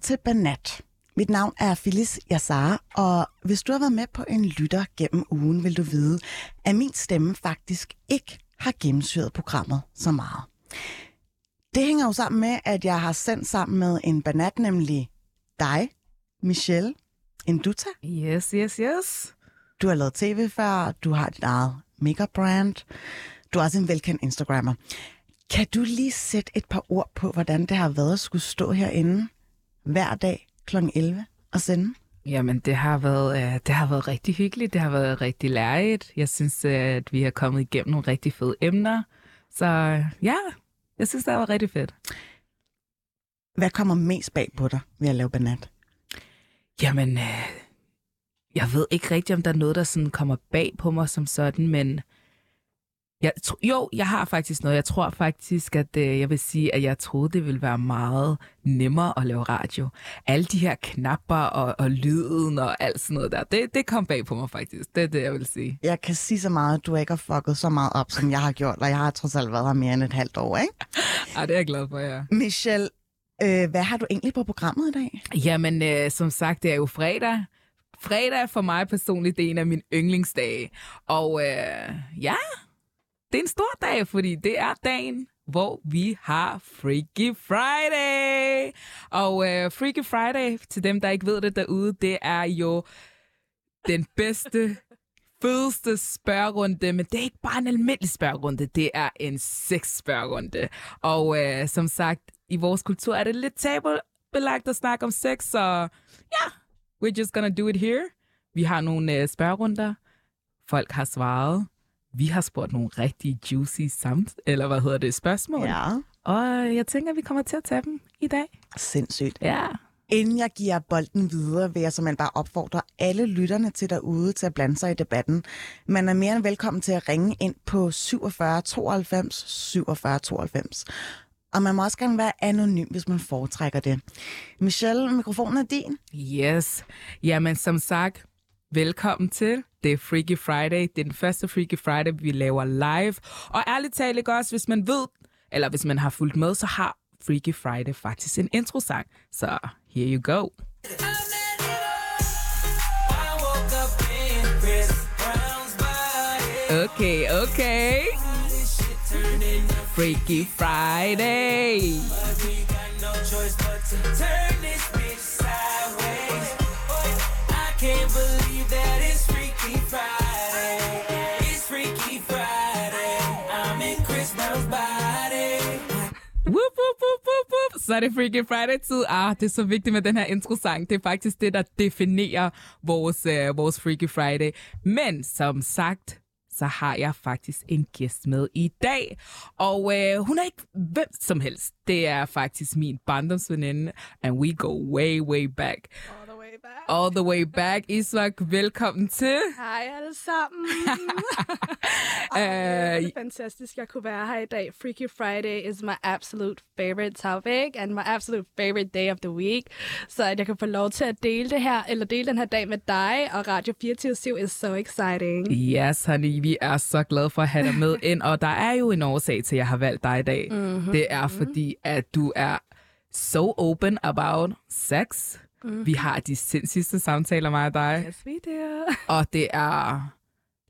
Til Banat. Mit navn er Phyllis Yassar, og hvis du har været med på en lytter gennem ugen, vil du vide, at min stemme faktisk ikke har gennemsyret programmet så meget. Det hænger jo sammen med, at jeg har sendt sammen med en banat, nemlig dig, Michelle Induta. Yes, yes, yes. Du har lavet tv før, du har dit eget makeup brand, du er også en velkendt Instagrammer. Kan du lige sætte et par ord på, hvordan det har været at skulle stå herinde hver dag kl. 11 og sende? Jamen, det har, været, øh, det har været rigtig hyggeligt. Det har været rigtig lærerigt. Jeg synes, øh, at vi har kommet igennem nogle rigtig fede emner. Så øh, ja, jeg synes, det har været rigtig fedt. Hvad kommer mest bag på dig ved at lave banat? Jamen, øh, jeg ved ikke rigtigt, om der er noget, der sådan kommer bag på mig som sådan, men jeg, tro- jo, jeg har faktisk noget. Jeg tror faktisk, at øh, jeg vil sige, at jeg troede, det ville være meget nemmere at lave radio. Alle de her knapper og, og lyden og alt sådan noget der, det, det kom bag på mig faktisk. Det er det, jeg vil sige. Jeg kan sige så meget, at du ikke har fucket så meget op, som jeg har gjort, og jeg har trods alt været her mere end et halvt år, ikke? Ej, det er jeg glad for, ja. Michelle, øh, hvad har du egentlig på programmet i dag? Jamen, øh, som sagt, det er jo fredag. Fredag for mig personligt, det er en af mine yndlingsdage. Og øh, ja, det er en stor dag, fordi det er dagen, hvor vi har Freaky Friday. Og øh, Freaky Friday, til dem, der ikke ved det derude, det er jo den bedste, fedeste spørgerunde, men det er ikke bare en almindelig spørgerunde, det er en sex-spørgerunde. Og øh, som sagt, i vores kultur er det lidt tabubelagt at snakke om sex, så ja, yeah, we're just gonna do it here. Vi har nogle øh, spørgerunder. Folk har svaret. Vi har spurgt nogle rigtig juicy samt, eller hvad hedder det, spørgsmål. Ja. Og jeg tænker, at vi kommer til at tage dem i dag. Sindssygt. Ja. Inden jeg giver bolden videre, vil jeg simpelthen bare opfordre alle lytterne til derude til at blande sig i debatten. Man er mere end velkommen til at ringe ind på 47 92 47 92. Og man må også gerne være anonym, hvis man foretrækker det. Michelle, mikrofonen er din. Yes. Jamen, som sagt, velkommen til. Det er Freaky Friday. Det er den første Freaky Friday, vi laver live. Og ærligt talt ikke også, hvis man ved, eller hvis man har fulgt med, så har Freaky Friday faktisk en introsang. Så here you go. Okay, okay. Freaky Friday. Whoop, whoop, whoop, whoop, whoop. Så er det Freaky Friday-tid. Ah, det er så vigtigt med den her intro-sang. Det er faktisk det, der definerer vores, uh, vores Freaky Friday. Men som sagt, så har jeg faktisk en gæst med i dag. Og uh, hun er ikke hvem som helst. Det er faktisk min barndomsveninde, and we go way, way back. All the way back. All the way back. Isvak, velkommen til. Hej alle sammen. Øh, Ej, det er fantastisk, jeg kunne være her i dag. Freaky Friday is my absolute favorite topic and my absolute favorite day of the week. Så at jeg kan få lov til at dele det her, eller dele den her dag med dig og Radio 24 is so exciting. Yes, honey, vi er så glade for at have dig med ind, og der er jo en årsag til, at jeg har valgt dig i dag. Mm-hmm. Det er fordi, at du er so open about sex. Mm-hmm. Vi har de sindssygste samtaler, mig og dig. Yes, we do. Og det er...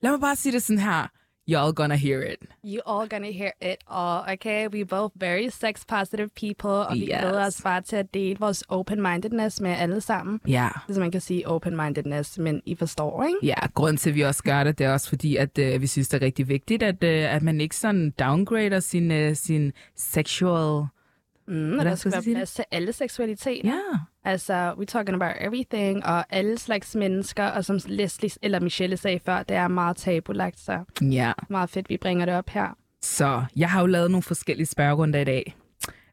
Lad mig bare sige det sådan her. Y'all gonna hear it. You all gonna hear it all, okay? We both very sex positive people, og vi Yes. glæder os bare til at dele vores open-mindedness med alle sammen. Ja. Hvis man kan sige open-mindedness, men I forstår, ikke? Ja, grund til, at vi også gør det, det er også fordi, at øh, vi synes, det er rigtig vigtigt, at, øh, at man ikke sådan downgrader sin, øh, sin sexual... Mm, og der skal være plads til alle seksualiteter. Ja. Altså, we're talking about everything, og alle slags mennesker, og som Leslie eller Michelle sagde før, det er meget tabulagt, så Ja. meget fedt, vi bringer det op her. Så jeg har jo lavet nogle forskellige spørgerunder i dag.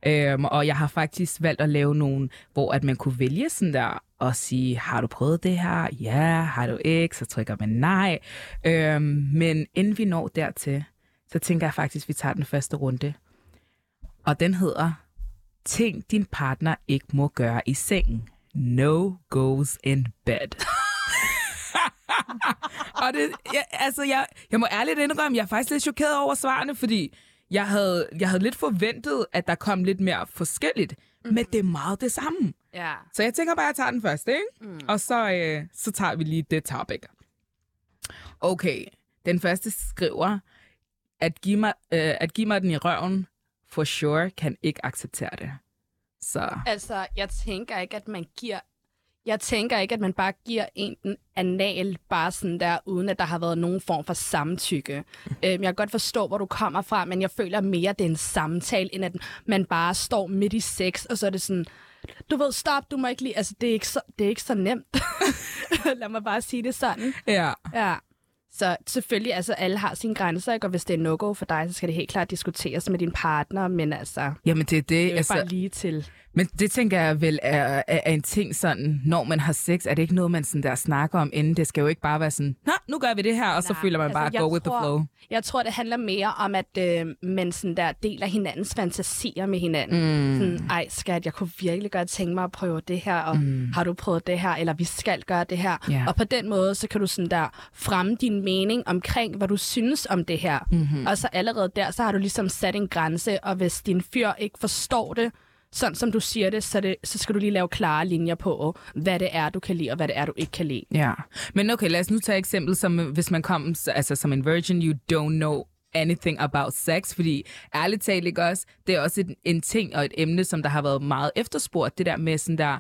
Øhm, og jeg har faktisk valgt at lave nogle, hvor at man kunne vælge sådan der og sige, har du prøvet det her? Ja, har du ikke? Så trykker man nej. Øhm, men inden vi når dertil, så tænker jeg faktisk, at vi tager den første runde. Og den hedder, ting din partner ikke må gøre i sengen. No goes in bed. og det, jeg, altså, jeg, jeg må ærligt indrømme, jeg er faktisk lidt chokeret over svarene, fordi jeg havde, jeg havde lidt forventet, at der kom lidt mere forskelligt. mm. men det er meget det samme. Ja. Så jeg tænker bare, at jeg tager den første, ikke? Mm. Og så, øh, så tager vi lige det topic. Okay, den første skriver, at give mig, øh, at give mig den i røven, for sure, kan ikke acceptere det. Så Altså, jeg tænker ikke, at man giver... Jeg tænker ikke, at man bare giver en den anal, bare sådan der, uden at der har været nogen form for samtykke. Øhm, jeg kan godt forstå, hvor du kommer fra, men jeg føler mere, at det er en samtale, end at man bare står midt i sex, og så er det sådan, du ved, stop, du må ikke lige... Altså, det er ikke så, det er ikke så nemt. Lad mig bare sige det sådan. ja. Ja. Så selvfølgelig, altså alle har sine grænser, ikke? og hvis det er no-go for dig, så skal det helt klart diskuteres med din partner, men altså, Jamen det er det. det er altså... altså, bare lige til. Men det tænker jeg vel er, er, er en ting sådan, når man har sex, er det ikke noget, man sådan der snakker om inden? Det skal jo ikke bare være sådan, nå, nu gør vi det her, og så Nej, føler man altså, bare, go with the tror- flow. Jeg tror, det handler mere om, at øh, man sådan der deler hinandens fantasier med hinanden. Mm. Sådan, ej skat, jeg kunne virkelig godt tænke mig at prøve det her, og mm. har du prøvet det her, eller vi skal gøre det her. Ja. Og på den måde, så kan du sådan der fremme din mening omkring, hvad du synes om det her. Mm-hmm. Og så allerede der, så har du ligesom sat en grænse, og hvis din fyr ikke forstår det, sådan som du siger det, så, det, så skal du lige lave klare linjer på, hvad det er, du kan lide, og hvad det er, du ikke kan lide. Ja, men okay, lad os nu tage et eksempel, som øh, hvis man kom altså, som en virgin, you don't know anything about sex, fordi ærligt talt ikke også, det er også en, en ting og et emne, som der har været meget efterspurgt, det der med sådan der,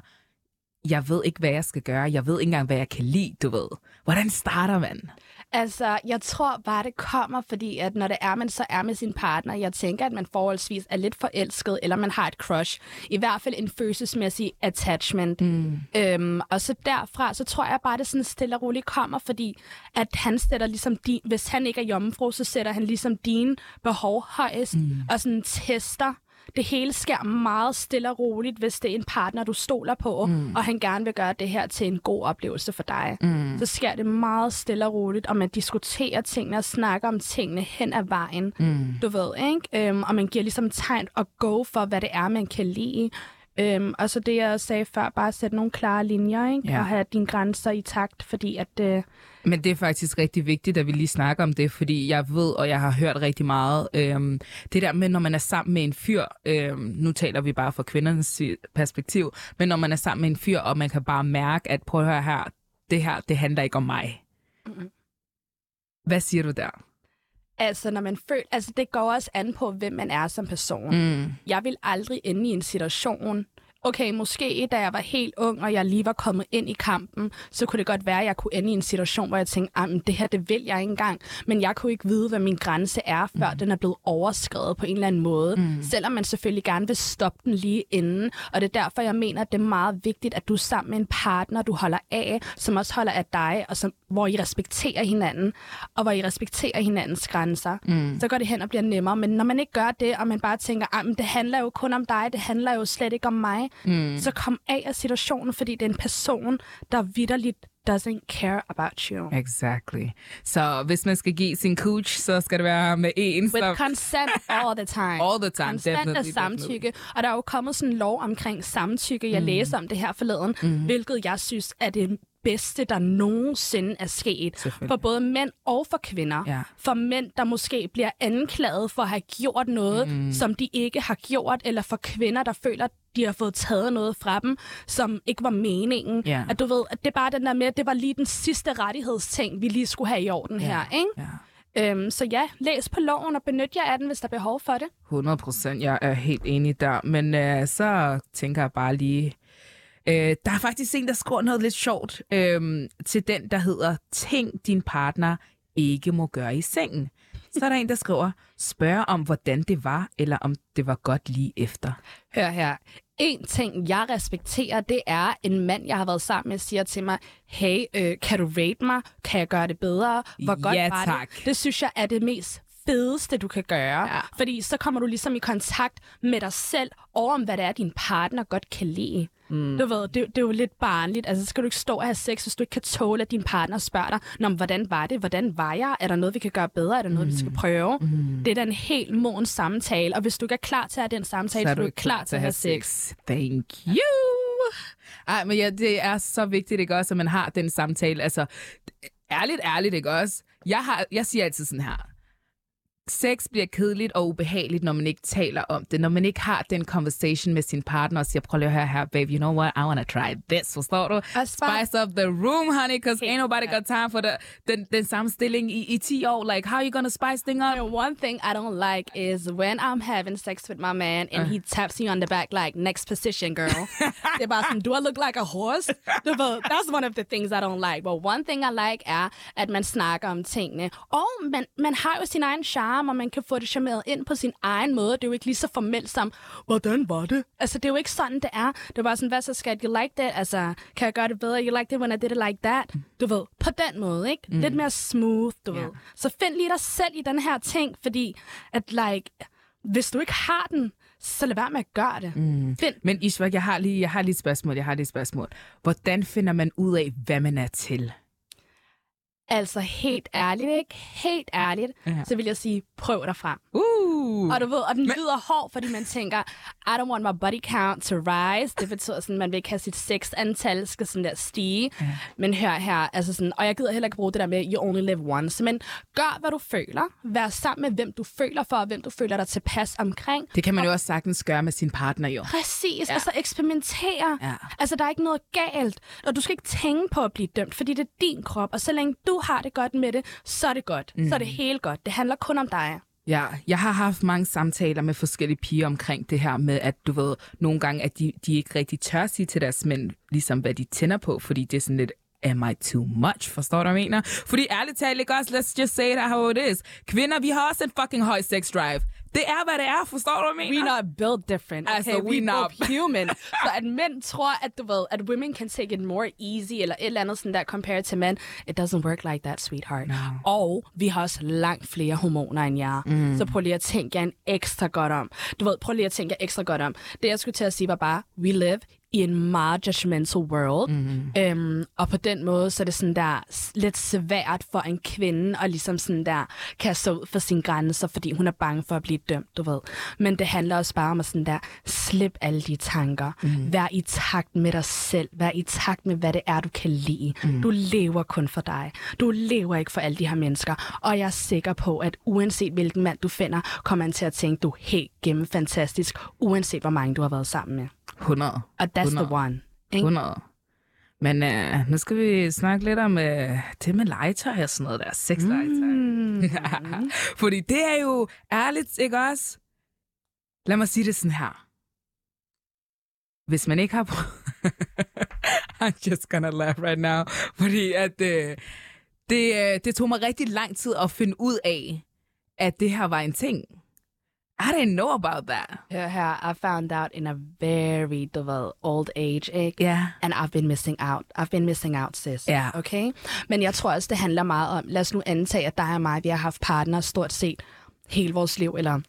jeg ved ikke, hvad jeg skal gøre, jeg ved ikke engang, hvad jeg kan lide, du ved. Hvordan starter man? Altså, jeg tror bare, det kommer, fordi at når det er, man så er med sin partner, jeg tænker, at man forholdsvis er lidt forelsket, eller man har et crush. I hvert fald en følelsesmæssig attachment. Mm. Øhm, og så derfra, så tror jeg bare, det sådan stille og roligt kommer, fordi at han sætter ligesom din, hvis han ikke er jomfru, så sætter han ligesom dine behov højest, mm. og sådan tester det hele sker meget stille og roligt, hvis det er en partner, du stoler på, mm. og han gerne vil gøre det her til en god oplevelse for dig. Mm. Så sker det meget stille og roligt, og man diskuterer tingene og snakker om tingene hen ad vejen. Mm. Du ved, ikke? Øhm, og man giver ligesom tegn og go for, hvad det er, man kan lide. Øhm, og så det, jeg sagde før, bare sætte nogle klare linjer, ikke? Ja. og have dine grænser i takt, fordi at... Øh, Men det er faktisk rigtig vigtigt, at vi lige snakker om det, fordi jeg ved, og jeg har hørt rigtig meget, øhm, det der med, når man er sammen med en fyr, øhm, nu taler vi bare fra kvindernes perspektiv, men når man er sammen med en fyr, og man kan bare mærke, at prøv at høre her, det her, det handler ikke om mig. Mm-mm. Hvad siger du der? Altså, når man føler... Altså, det går også an på, hvem man er som person. Mm. Jeg vil aldrig ende i en situation, okay, måske da jeg var helt ung, og jeg lige var kommet ind i kampen, så kunne det godt være, at jeg kunne ende i en situation, hvor jeg tænkte, "Ej, men det her, det vil jeg ikke engang. Men jeg kunne ikke vide, hvad min grænse er, før mm. den er blevet overskrevet på en eller anden måde. Mm. Selvom man selvfølgelig gerne vil stoppe den lige inden. Og det er derfor, jeg mener, at det er meget vigtigt, at du er sammen med en partner, du holder af, som også holder af dig, og som, hvor I respekterer hinanden, og hvor I respekterer hinandens grænser. Mm. Så går det hen og bliver nemmere. Men når man ikke gør det, og man bare tænker, at det handler jo kun om dig, det handler jo slet ikke om mig, mm. så kom af af situationen, fordi det er en person, der vidderligt doesn't care about you. Exactly. Så hvis man skal give sin cooch, så skal det være med en, With som... consent all the time. All the time, Consent definitely, og samtykke. Og der er jo kommet sådan en lov omkring samtykke. Jeg mm. læste om det her forleden, mm. hvilket jeg synes er det bedste, der nogensinde er sket. For både mænd og for kvinder. Ja. For mænd, der måske bliver anklaget for at have gjort noget, mm. som de ikke har gjort. Eller for kvinder, der føler, at de har fået taget noget fra dem, som ikke var meningen. Ja. At du ved, at det er bare den der med, at det var lige den sidste rettighedsting, vi lige skulle have i orden her. Ikke? Ja. Øhm, så ja, læs på loven og benyt jer af den, hvis der er behov for det. 100 procent, jeg er helt enig der. Men øh, så tænker jeg bare lige... Øh, der er faktisk en, der skriver noget lidt sjovt øh, til den, der hedder Ting, din partner ikke må gøre i sengen. Så er der en, der skriver, spørg om, hvordan det var, eller om det var godt lige efter. Hør her. En ting, jeg respekterer, det er, en mand, jeg har været sammen med, siger til mig, hey, øh, kan du rate mig? Kan jeg gøre det bedre? Hvor godt Ja, var tak. det? Det synes jeg er det mest fedeste, du kan gøre. Ja. Fordi så kommer du ligesom i kontakt med dig selv, og om hvad det er, din partner godt kan lide. Mm. Du ved, det, det er jo lidt barnligt. Altså, så skal du ikke stå og have sex, hvis du ikke kan tåle, at din partner spørger dig, Nå, men hvordan var det? Hvordan var jeg? Er der noget, vi kan gøre bedre? Er der noget, vi skal prøve? Mm. Det er da en helt moden samtale. Og hvis du ikke er klar til at have den samtale, så er du ikke klar til at have sex. Thank you. Ej, men ja, det er så vigtigt, ikke også, at man har den samtale. Altså, ærligt, ærligt, ikke også? Jeg, har, jeg siger altid sådan her. Sex bliver kedeligt og ubehageligt, når man ikke taler om det. Når man ikke har den conversation med sin partner og siger, prøv lige at høre her, babe, you know what, I wanna try this, forstår du? Spice up the room, honey, because ain't nobody got time for the, den, den samme stilling i, i 10 år. Like, how you gonna spice thing up? And one thing I don't like is when I'm having sex with my man and he taps me on the back like, next position, girl. det er bare sådan, do I look like a horse? That's one of the things I don't like. But one thing I like er, at man snakker om tingene. Og man, man har jo sin egen charme, og man kan få det charmeret ind på sin egen måde. Det er jo ikke lige så formelt som, hvordan var det? Altså, det er jo ikke sådan, det er. Det bare sådan, hvad så skat, you like that? Altså, kan jeg gøre det bedre? You like it when I did it like that? Du ved, på den måde, ikke? Lidt mere smooth, du Ja. ved. Så find lige dig selv i den her ting, fordi at like, hvis du ikke har den, så lad være med at gøre det. Mm. Find. Men Ishvak, jeg har lige, jeg har lige et spørgsmål. Jeg har lige et spørgsmål. Hvordan finder man ud af, hvad man er til? Altså helt ærligt, ikke? Helt ærligt, Ja. så vil jeg sige, prøv dig frem. Uh! Og du ved, og den lyder hård, fordi man tænker, I don't want my body count to rise. Det betyder sådan, at man vil ikke have sit sexantal skal sådan der stige. Ja. Men hør her, altså sådan, og jeg gider heller ikke bruge det der med, you only live once. Men gør, hvad du føler. Vær sammen med, hvem du føler for, og hvem du føler dig tilpas omkring. Det kan man jo også sagtens gøre med sin partner, jo. Præcis, ja. altså eksperimentere. Ja. Altså, der er ikke noget galt, og du skal ikke tænke på at blive dømt, fordi det er din krop, og så længe du har det godt med det, så er det godt. Mm. Så er det helt godt. Det handler kun om dig. Ja, jeg har haft mange samtaler med forskellige piger omkring det her med, at du ved, nogle gange, at de, de ikke rigtig tør sige til deres mænd, ligesom hvad de tænder på, fordi det er sådan lidt, am I too much? Forstår du, hvad jeg mener? Fordi ærligt talt, ikke også, let's just say it how it is. Kvinder, vi har også en fucking høj sex drive. Det er, hvad det er, forstår du, hvad jeg We mener? not built different. Okay? Altså, we we not- human. så at mænd tror, at du ved, at women can take it more easy, eller et eller andet sådan der, compared to men, it doesn't work like that, sweetheart. No. Og vi har også langt flere hormoner end jer. Mm. Så prøv lige at tænke en ekstra godt om. Du ved, prøv lige at tænke ekstra godt om. Det, jeg skulle til at sige, var bare, we live i en meget judgmental world. Mm. Øhm, og på den måde, så er det sådan der lidt svært for en kvinde at ligesom sådan der kaste ud for sine grænser, fordi hun er bange for at blive dømt, du ved. Men det handler også bare om at sådan der, slip alle de tanker. Mm. Vær i takt med dig selv. Vær i takt med, hvad det er, du kan lide. Mm. Du lever kun for dig. Du lever ikke for alle de her mennesker. Og jeg er sikker på, at uanset hvilken mand du finder, kommer han til at tænke, du er helt gennem fantastisk, uanset hvor mange du har været sammen med. 100. Og that's 100. the one. Ikke? 100. Men uh, nu skal vi snakke lidt om uh, det med legetøj og sådan noget der. Sexlegetøj. Mm. Fordi det er jo ærligt, ikke også? Lad mig sige det sådan her. Hvis man ikke har prøvet... I'm just gonna laugh right now. Fordi at uh, det, uh, det tog mig rigtig lang tid at finde ud af, at det her var en ting. I didn't know about that. Hør her, I found out in a very, du ved, old age, ikke? Ja. And I've been missing out. I've been missing out, sis. Ja. Okay? Men jeg tror også, det handler meget om, lad os nu antage, at dig og mig, vi har haft partner stort set hele vores liv, eller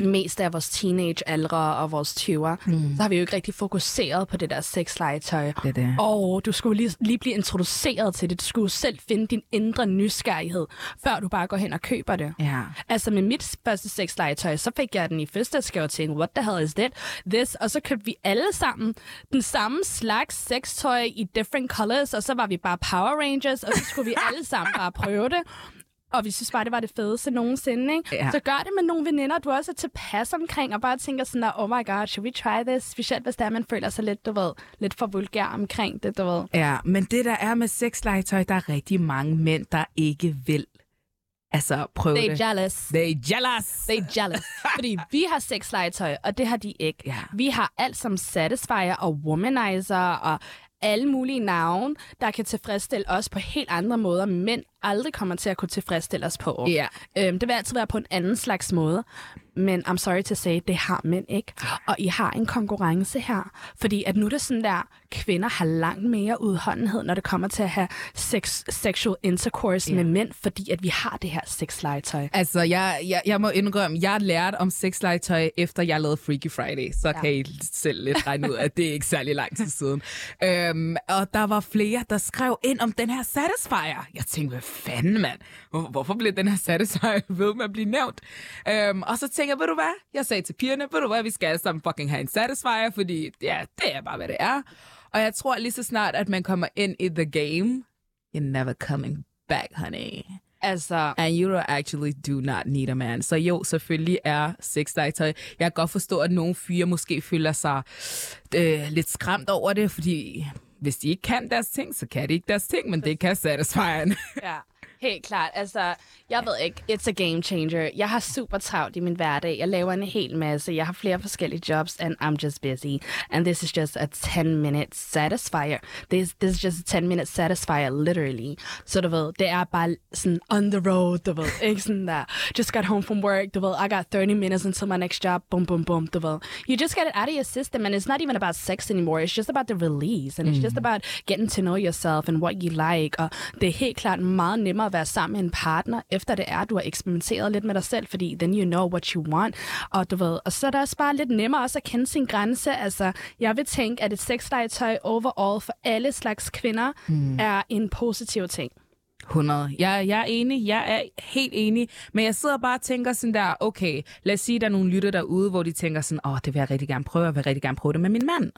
mest af vores teenage-aldre og vores 20'er, mm. så har vi jo ikke rigtig fokuseret på det der sexlegetøj. Det er det. Og du skulle lige, lige blive introduceret til det. Du skulle selv finde din indre nysgerrighed, før du bare går hen og køber det. Ja. Altså med mit første sexlegetøj, så fik jeg den i fødselsdagsgave og tænkte, what the hell is that? This? Og så købte vi alle sammen den samme slags sextøj i different colors, og så var vi bare Power Rangers, og så skulle vi alle sammen bare prøve det. Og vi synes bare, det var det fedeste nogensinde, ikke? Ja. Så gør det med nogle veninder, du også er tilpas omkring, og bare tænker sådan der, oh my god, should we try this? Specielt hvis der man føler sig lidt, du ved, lidt for vulgær omkring det, du ved. Ja, men det der er med sexlegetøj, der er rigtig mange mænd, der ikke vil altså prøve They det. jealous. They jealous. They jealous. Fordi vi har sexlegetøj, og det har de ikke. Ja. Vi har alt som Satisfier og Womanizer og alle mulige navne, der kan tilfredsstille os på helt andre måder, men aldrig kommer til at kunne tilfredsstille os på. Ja. Øhm, det vil altid være på en anden slags måde. Men I'm sorry to say, det har mænd ikke. Og I har en konkurrence her. Fordi at nu er det sådan der, kvinder har langt mere udholdenhed, når det kommer til at have sex, sexual intercourse Ja. med mænd, fordi at vi har det her sexlegetøj. Altså, jeg, jeg, jeg må indrømme, jeg lærte om sexlegetøj, efter jeg lavede Freaky Friday. Så ja. kan I selv lidt regne ud, at det er ikke særlig lang tid siden. øhm, og der var flere, der skrev ind om den her Satisfier. Jeg tænkte, hvad fanden, mand? Hvor, hvorfor blev den her Satisfier ved med at blive nævnt? Øhm, og så tænkte jeg, ved du hvad? Jeg sagde til pigerne, ved du hvad, vi skal alle sammen fucking have en Satisfier, fordi ja, det er bare, hvad det er. Og jeg tror lige så snart, at man kommer ind i the game, you're never coming back, honey. Altså, And you actually do not need a man. Så jo, selvfølgelig er sexlegetøj. Jeg kan godt forstå, at nogle fyre måske føler sig øh, lidt skræmt over det, fordi hvis de ikke kan deres ting, så kan de ikke deres ting, men det kan satisfyeren. ja. Helt klart. Altså, jeg ved ikke, it's a game changer. Jeg har super travlt i min hverdag. Jeg laver en hel masse. Jeg har flere forskellige jobs, and I'm just busy. And this is just a 10-minute satisfier. This, this is just a 10-minute satisfier, literally. Så du ved, det er bare sådan on the road, du ved. Ikke sådan der, just got home from work, du ved. I got 30 minutes until my next job, boom, boom, boom, du ved. You just get it out of your system, and it's not even about sex anymore. It's just about the release, and it's just about getting to know yourself and what you like. Og det er helt klart meget nemmere være sammen med en partner, efter det er, at du har eksperimenteret lidt med dig selv, fordi then you know what you want. Og du ved, og så er det også bare lidt nemmere også at kende sin grænse. Altså, jeg vil tænke, at et sexlegetøj overall for alle slags kvinder mm. er en positiv ting. 100. Jeg, jeg er enig. Jeg er helt enig. Men jeg sidder bare og tænker sådan der, okay, lad os sige, der er nogle lytter derude, hvor de tænker sådan, åh, oh, det vil jeg rigtig gerne prøve, jeg vil rigtig gerne prøve det med min mand.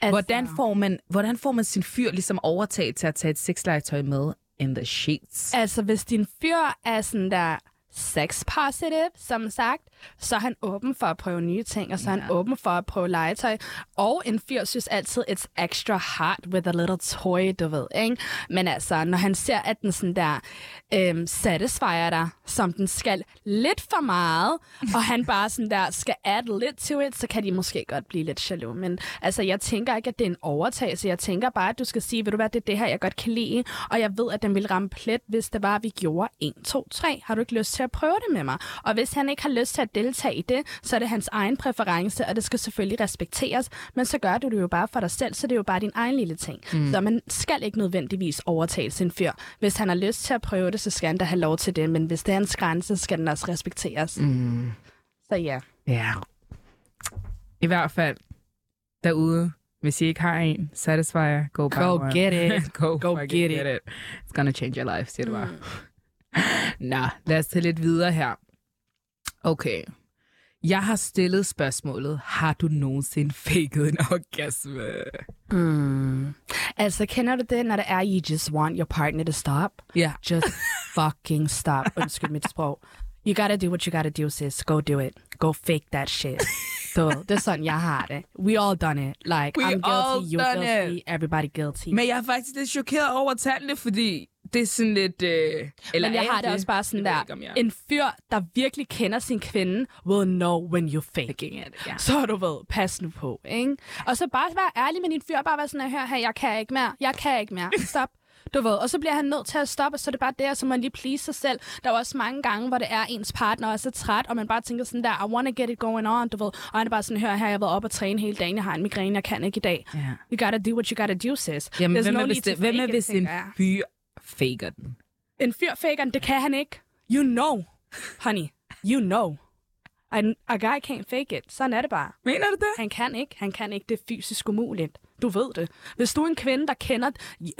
Altså, Hvordan får man, hvordan får man sin fyr ligesom overtaget til at tage et sexlegetøj med in the sheets? Altså, hvis din fyr er sådan der sex positive, som sagt, så er han åben for at prøve nye ting, og så er han åben for at prøve legetøj. Og en fyr synes altid, it's extra hot with a little toy, du ved, ikke? Men altså, når han ser, at den sådan der øhm, satisfier dig, som den skal lidt for meget, og han bare sådan der skal add lidt to it, så kan de måske godt blive lidt jaloux. Men altså, jeg tænker ikke, at det er en overtagelse. Jeg tænker bare, at du skal sige, ved du hvad, det er det her, jeg godt kan lide, og jeg ved, at den vil ramme plet, hvis det var, at vi gjorde 1, 2, 3. Har du ikke lyst til at prøve det med mig? Og hvis han ikke har lyst til at deltage i det, så er det hans egen præference, og det skal selvfølgelig respekteres, men så gør du det jo bare for dig selv, så det er jo bare din egen lille ting. Mm. Så man skal ikke nødvendigvis overtale sin fyr. Hvis han har lyst til at prøve det, så skal han da have lov til det, men hvis det er hans grænse, så skal den også respekteres. Mm. Så ja. Ja. I hvert fald derude, hvis I ikke har en satisfier, go buy Go one. get it. go, Go get get it. it. It's gonna change your life, siger du bare. Nå, lad os tage lidt videre her. Okay. Jeg har stillet spørgsmålet, har du nogensinde faked en orgasme? Mm. Altså, kender du det, når det er, you just want your partner to stop? Ja. Just fucking stop. Undskyld mit sprog. You gotta do what you gotta do, sis. Go do it. Go fake that shit. Så det er sådan, jeg har det. We all done it. Like, We I'm guilty, you're guilty, everybody guilty. Men jeg er faktisk lidt chokeret over tallene, fordi det er sådan lidt... Øh, eller Men jeg er har det også bare sådan der. ikke, jeg- En fyr, der virkelig kender sin kvinde, will know when you fake it. Faking it, ja. Så du ved, pas nu på, ikke? Og så bare være ærlig med din fyr, bare være sådan her, her, jeg kan ikke mere, jeg kan ikke mere, stop. Du ved, og så bliver han nødt til at stoppe, og så er det bare der, så man lige please sig selv. Der er også mange gange, hvor det er ens partner er så træt, og man bare tænker sådan der, I wanna get it going on, du ved. Og han er bare sådan, hør her, jeg har været op og træne hele dagen, jeg har en migræne, jeg kan ikke i dag. Ja. You gotta do what you gotta do, sis. Jamen, There's hvem no er, hvis, det, hvem er hvis en fyr faker den? En fyr faker den, det kan han ikke. You know, honey. You know. A, a guy can't fake it. Sådan er det bare. Mener du det? Han kan ikke. Han kan ikke. Det er fysisk umuligt. Du ved det. Hvis du er en kvinde, der kender,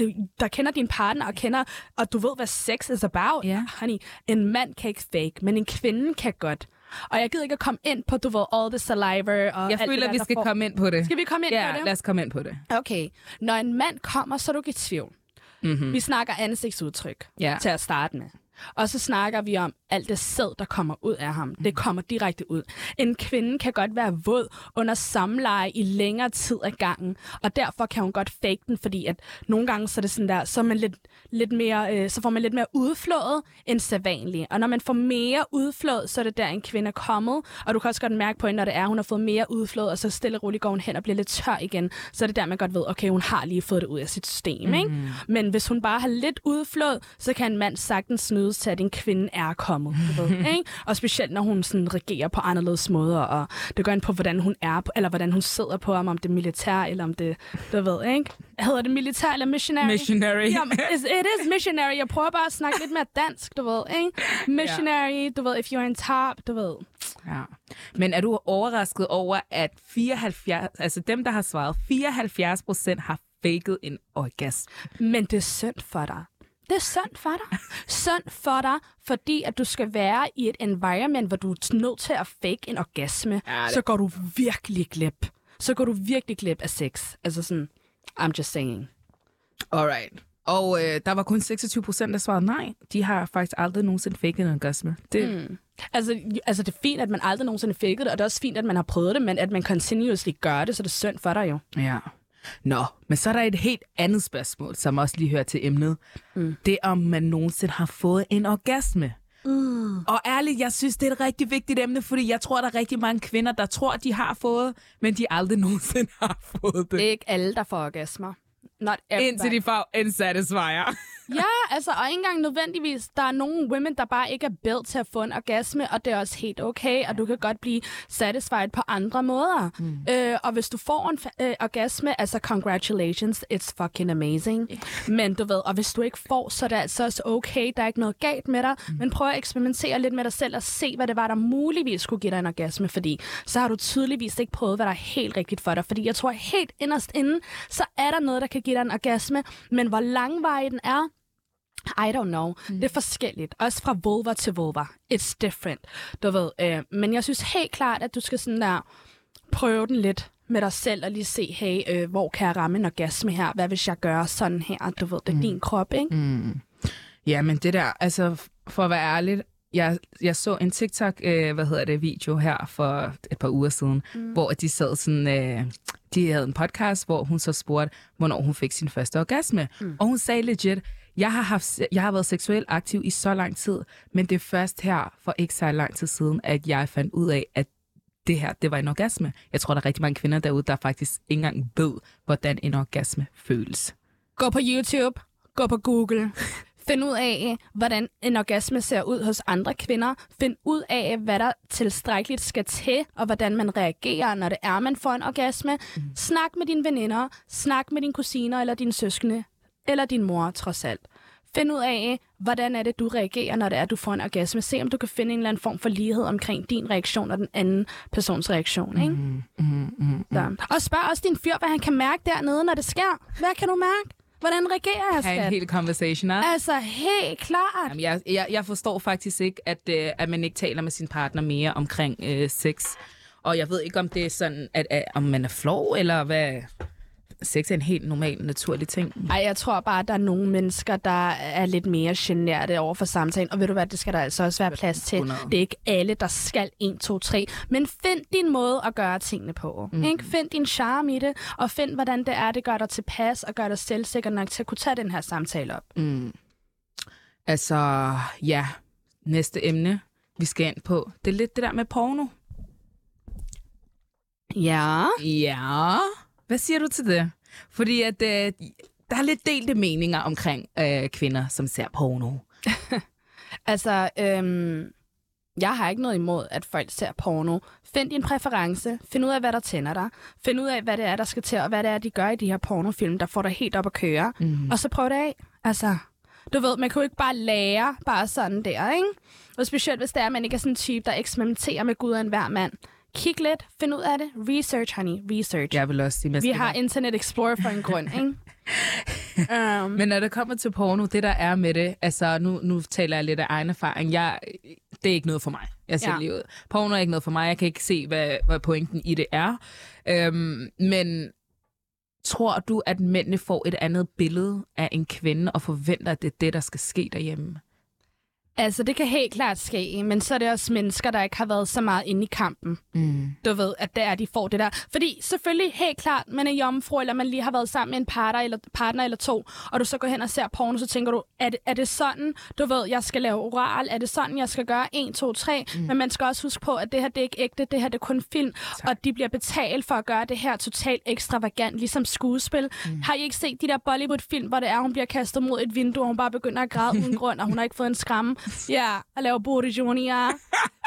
øh, der kender din partner og kender, og du ved, hvad sex is about, Ja. honey, en mand kan ikke fake, men en kvinde kan godt. Og jeg gider ikke at komme ind på, du ved, all the saliva og Jeg alt det føler, der, vi skal får- komme ind på det. Skal vi komme ind ja, på det? lad os komme ind på det. Okay. Når en mand kommer, så er du ikke i tvivl. Mm-hmm. Vi snakker ansigtsudtryk Ja. til at starte med. Og så snakker vi om alt det sæd, der kommer ud af ham. Det kommer direkte ud. En kvinde kan godt være våd under samleje i længere tid ad gangen, og derfor kan hun godt fake den, fordi at nogle gange så er det sådan der, så, man lidt, lidt mere, øh, så får man lidt mere udflået end sædvanligt. Og når man får mere udflået, så er det der, en kvinde er kommet, og du kan også godt mærke på hende, når det er, hun har fået mere udflået, og så stille og roligt går hun hen og bliver lidt tør igen, så er det der, man godt ved, okay, hun har lige fået det ud af sit system, ikke? Men hvis hun bare har lidt udflået, så kan en mand sagtens snydes til, at en kvinde er kommet. Du ved, ikke? Og specielt, når hun sådan reagerer på anderledes måder, og det går ind på, hvordan hun er, eller hvordan hun sidder på ham, om det er militær, eller om det, du ved, ikke? Hedder det militær eller missionary? Missionary. Jamen, it is missionary. Jeg prøver bare at snakke lidt mere dansk, du ved, ikke? Missionary, du ved, if you're in top, du ved. Ja. Men er du overrasket over, at 74, altså dem, der har svaret, 74 procent har faked en orgasme? Men det er synd for dig. Det er synd for dig. synd for dig, fordi at du skal være i et environment, hvor du er nødt til at fake en orgasme. Ja, det- Så går du virkelig glip. Så går du virkelig glip af sex. Altså sådan, I'm just saying. Alright. Og øh, der var kun 26 procent, der svarede nej. De har faktisk aldrig nogensinde faked en orgasme. Det, mm. Altså, altså, det er fint, at man aldrig nogensinde fik det, og det er også fint, at man har prøvet det, men at man continuously gør det, så det er synd for dig jo. Ja. Nå, men så er der et helt andet spørgsmål, som også lige hører til emnet. Mm. Det er, om man nogensinde har fået en orgasme. Mm. Og ærligt, jeg synes, det er et rigtig vigtigt emne, fordi jeg tror, der er rigtig mange kvinder, der tror, de har fået, men de aldrig nogensinde har fået det. Det er ikke alle, der får orgasmer. Not everybody. Indtil de får en satisfier. Ja, altså, og ikke engang nødvendigvis. Der er nogle women, der bare ikke er built til at få en orgasme, og det er også helt okay, og du kan godt blive satisfied på andre måder. Mm. Øh, og hvis du får en øh, orgasme, altså congratulations, it's fucking amazing. Yeah. Men du ved, og hvis du ikke får, så er det altså også okay, der er ikke noget galt med dig, mm. men prøv at eksperimentere lidt med dig selv og se, hvad det var, der muligvis kunne give dig en orgasme, fordi så har du tydeligvis ikke prøvet, hvad der er helt rigtigt for dig. Fordi jeg tror helt inderst inden, så er der noget, der kan give dig en orgasme, men hvor langvarig den er, i don't know. Mm. Det er forskelligt. Også fra vulva til vulva. It's different. Du ved. Øh, men jeg synes helt klart, at du skal sådan der prøve den lidt med dig selv og lige se, hey, øh, hvor kan jeg ramme en orgasme her? Hvad hvis jeg gør sådan her? Du ved, det er mm. din krop, ikke? Mm. Ja, men det der, altså for at være ærlig, jeg, jeg så en TikTok, øh, hvad hedder det, video her for et par uger siden, mm. hvor de sad sådan, øh, de havde en podcast, hvor hun så spurgte, hvornår hun fik sin første orgasme. Mm. Og hun sagde legit, jeg har, haft, jeg har været seksuelt aktiv i så lang tid, men det er først her for ikke så lang tid siden, at jeg fandt ud af, at det her, det var en orgasme. Jeg tror, der er rigtig mange kvinder derude, der faktisk ikke engang ved, hvordan en orgasme føles. Gå på YouTube. Gå på Google. Find ud af, hvordan en orgasme ser ud hos andre kvinder. Find ud af, hvad der tilstrækkeligt skal til, og hvordan man reagerer, når det er, man får en orgasme. Mm. Snak med dine veninder. Snak med dine kusiner eller dine søskende. Eller din mor, trods alt. Find ud af, hvordan er det, du reagerer, når det er, du får en orgasme. Se, om du kan finde en eller anden form for lighed omkring din reaktion og den anden persons reaktion. Ikke? Mm, mm, mm, Så. Og spørg også din fyr, hvad han kan mærke dernede, når det sker. Hvad kan du mærke? Hvordan reagerer jeg, Ha' en skat? hel conversation, ah? Altså, helt klart. Jamen, jeg, jeg, jeg forstår faktisk ikke, at, øh, at man ikke taler med sin partner mere omkring øh, sex. Og jeg ved ikke, om det er sådan, at, at om man er flov, eller hvad... Sex er en helt normal, naturlig ting. Ej, jeg tror bare, at der er nogle mennesker, der er lidt mere generte over for samtalen. Og ved du hvad, det skal der altså også være plads til. 100. Det er ikke alle, der skal 1, 2, 3. Men find din måde at gøre tingene på. Mm. Ikke? Find din charme i det, og find, hvordan det er, det gør dig tilpas, og gør dig selvsikker nok til at kunne tage den her samtale op. Mm. Altså, ja. Næste emne, vi skal ind på, det er lidt det der med porno. Ja. Ja. Hvad siger du til det? Fordi at, øh, der er lidt delte meninger omkring øh, kvinder, som ser porno. Altså, øhm, jeg har ikke noget imod, at folk ser porno. Find din præference. Find ud af, hvad der tænder dig. Find ud af, hvad det er, der skal til, og hvad det er, de gør i de her pornofilm, der får dig helt op at køre. Mm. Og så prøv det af. Altså, du ved, man kan jo ikke bare lære bare sådan der, ikke? Og specielt, hvis det er, at man ikke er sådan en type, der eksperimenterer med Gud og enhver mand. Kig lidt, find ud af det. Research, honey. Research. Jeg vil også sige, man Vi har Internet Explorer for en grund, ikke? um, Men når det kommer til porno, det der er med det, altså nu, nu taler jeg lidt af egen erfaring, jeg, det er ikke noget for mig. Jeg ser ja. lige ud. Porno er ikke noget for mig, jeg kan ikke se, hvad, hvad pointen i det er. Øhm, men tror du, at mændene får et andet billede af en kvinde, og forventer, at det er det, der skal ske derhjemme? Altså, det kan helt klart ske, men så er det også mennesker, der ikke har været så meget inde i kampen. Mm. du ved, at det er, de får det der. Fordi selvfølgelig, helt klart, man er jomfru, eller man lige har været sammen med en partner eller, partner eller to, og du så går hen og ser porno, så tænker du, er det, er det sådan, du ved, jeg skal lave oral? Er det sådan, jeg skal gøre 1, 2, 3? Mm. Men man skal også huske på, at det her, det er ikke ægte, det her, det er kun film, Tak. og de bliver betalt for at gøre det her totalt ekstravagant, ligesom skuespil. Mm. Har I ikke set de der Bollywood-film, hvor det er, hun bliver kastet mod et vindue, og hun bare begynder at græde uden grund, og hun har ikke fået en skræmme? Ja, og laver Junior.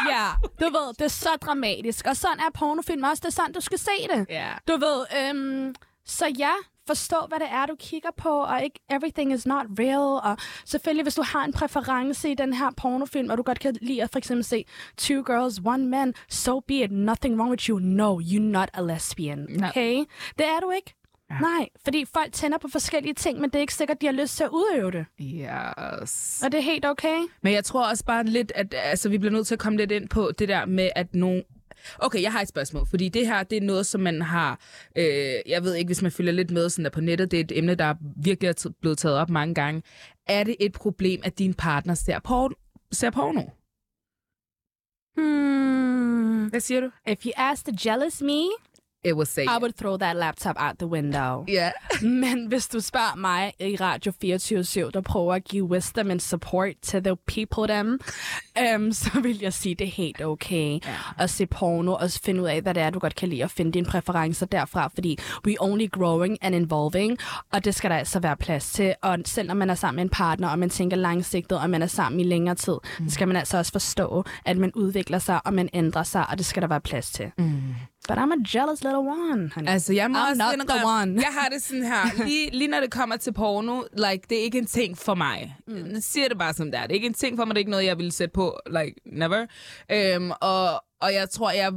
Ja, du ved, det er så dramatisk. Og sådan er pornofilm også. Det er sådan, du skal se det. Ja. Du ved, øhm, så ja, forstå, hvad det er, du kigger på, og ikke everything is not real. Og selvfølgelig, hvis du har en præference i den her pornofilm, og du godt kan lide at for eksempel se Two Girls, One Man, so be it, nothing wrong with you. No, you're not a lesbian, No. okay? Det er du ikke. Ja. Nej, fordi folk tænder på forskellige ting, men det er ikke sikkert, de har lyst til at udøve det. Yes. Og det er helt okay. Men jeg tror også bare lidt, at altså, vi bliver nødt til at komme lidt ind på det der med, at nogen... Okay, jeg har et spørgsmål, fordi det her, det er noget, som man har, øh, jeg ved ikke, hvis man følger lidt med sådan der på nettet, det er et emne, der virkelig er blevet taget op mange gange. Er det et problem, at din partner ser, porn, ser porno? Hmm. Hvad siger du? If you ask the jealous me, It was say I would throw that laptop out the window. Ja. Men hvis du spørger mig i Radio 24 der prøver at give wisdom and support to the people dem, um, så vil jeg sige, det er helt okay ja. at se porno og finde ud af, hvad det er, du godt kan lide, og finde dine præferencer derfra, fordi we only growing and evolving, og det skal der altså være plads til. Og selv når man er sammen med en partner, og man tænker langsigtet, og man er sammen i længere tid, mm. så skal man altså også forstå, at man udvikler sig, og man ændrer sig, og det skal der være plads til. Mm. But I'm a jealous little one, honey. Altså, jeg må I'm også not the one. Jeg har det sådan her. Lige, lige når det kommer til porno, like, det er ikke en ting for mig. Mm. Jeg siger det bare som det er. Det er ikke en ting for mig. Det er ikke noget, jeg ville sætte på. Like, never. Um, og, og jeg tror, jeg...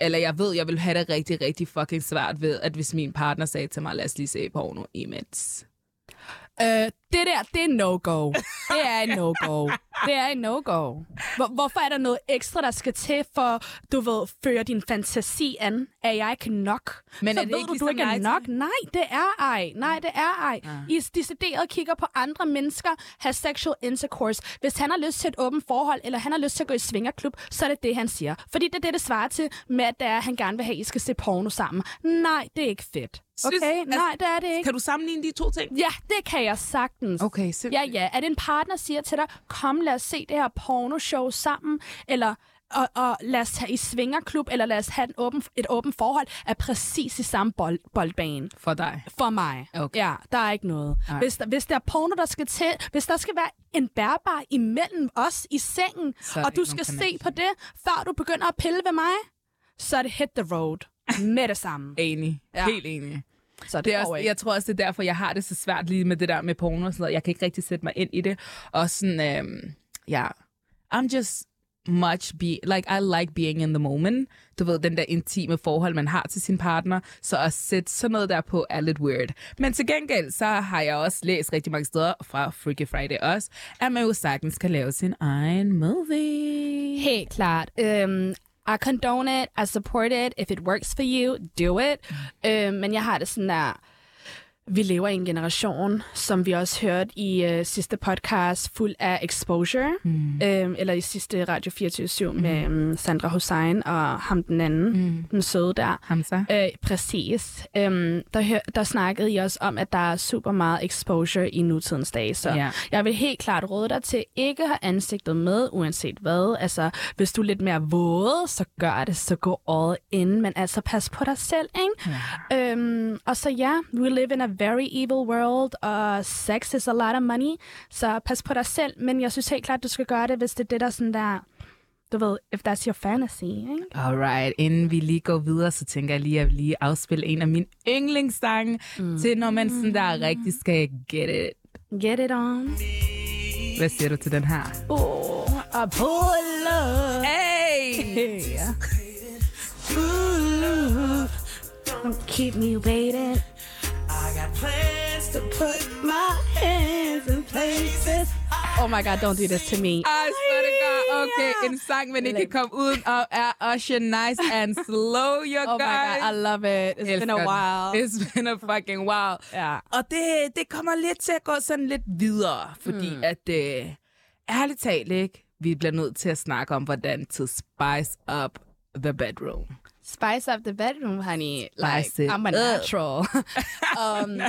Eller jeg ved, jeg vil have det rigtig, rigtig fucking svært ved, at hvis min partner sagde til mig, lad os lige se porno imens. Øh, det der, det er no-go. Det er en no-go. Det er en no-go. Hvor, hvorfor er der noget ekstra, der skal til for, du ved, føre din fantasi an? Er jeg ikke nok? Men så er det ved ikke du, du ligesom ikke er nok? Nej, det er ej. Nej, det er ej. Ah. I decideret kigger på andre mennesker, have sexual intercourse. Hvis han har lyst til et åbent forhold, eller han har lyst til at gå i svingerklub, så er det det, han siger. Fordi det er det, det svarer til med, at det er, at han gerne vil have, at I skal se porno sammen. Nej, det er ikke fedt. Okay? Synes- altså, Nej, det er det ikke. Kan du sammenligne de to ting? Ja, det kan jeg sagtens. Okay, Ja, simpelthen. ja. At en partner siger til dig, kom lad os se det her pornoshow sammen, eller og, og lad os tage i svingerklub, eller lad os have en åben, et åbent forhold, er præcis i samme bold, boldbane. For dig. For mig. Okay. Ja, der er ikke noget. Nej. Hvis der, hvis der er porno, der skal til, hvis der skal være en bærbar imellem os i sengen, og du skal se på det, før du begynder at pille ved mig, så er det hit the road med det samme. Enig. Ja. Helt enig. Så det, Det er også, ikke. jeg tror også, det er derfor, jeg har det så svært lige med det der med porno og sådan noget. Jeg kan ikke rigtig sætte mig ind i det. Og sådan, øhm, ja, I'm just much be like I like being in the moment. Du ved, den der intime forhold, man har til sin partner. Så at sætte sådan noget der på er lidt weird. Men til gengæld, så har jeg også læst rigtig mange steder fra Freaky Friday også, at man jo sagtens kan lave sin egen movie. Helt klart. Um, I condone it. I support it. If it works for you, do it. Um, men jeg har det sådan der... Vi lever i en generation, som vi også hørte i uh, sidste podcast, fuld af exposure. Mm. Um, eller i sidste Radio 24 mm. med um, Sandra Hussein og ham den anden, mm. den søde der. Hamza? Øh, præcis. Øhm, der, hør, der snakkede I også om, at der er super meget exposure i nutidens dage. Så Ja. jeg vil helt klart råde dig til ikke at have ansigtet med, uanset hvad. Altså, hvis du er lidt mere våde, så gør det, så gå all in. Men altså, pas på dig selv, ikke? Ja. Øhm, og så ja, we live in a very evil world, og sex is a lot of money. Så pas på dig selv, men jeg synes helt klart, du skal gøre det, hvis det er det, der sådan der... Du ved, if that's your fantasy, ikke? Alright, inden vi lige går videre, så tænker jeg lige at lige afspille en af mine yndlingssange mm. til, når man sådan der rigtig skal get it. Get it on. Hvad siger du til den her? Oh, a pull up. Hey! Yeah. Don't keep me waiting. Oh my God, don't do this to me. I swear to God, okay, en sang, man ikke kan komme uden og er Usher Nice and Slow, you Oh my guys. God, I love it. It's been a Elsker den. while. It's been a fucking while. Ja. Og det, det kommer lidt til at gå sådan lidt videre, fordi mm. at, øh, ærligt talt, ikke? Vi bliver nødt til at snakke om, hvordan to spice up the bedroom. Spice up the bedroom, honey. Spice like, it I'm a natural. um,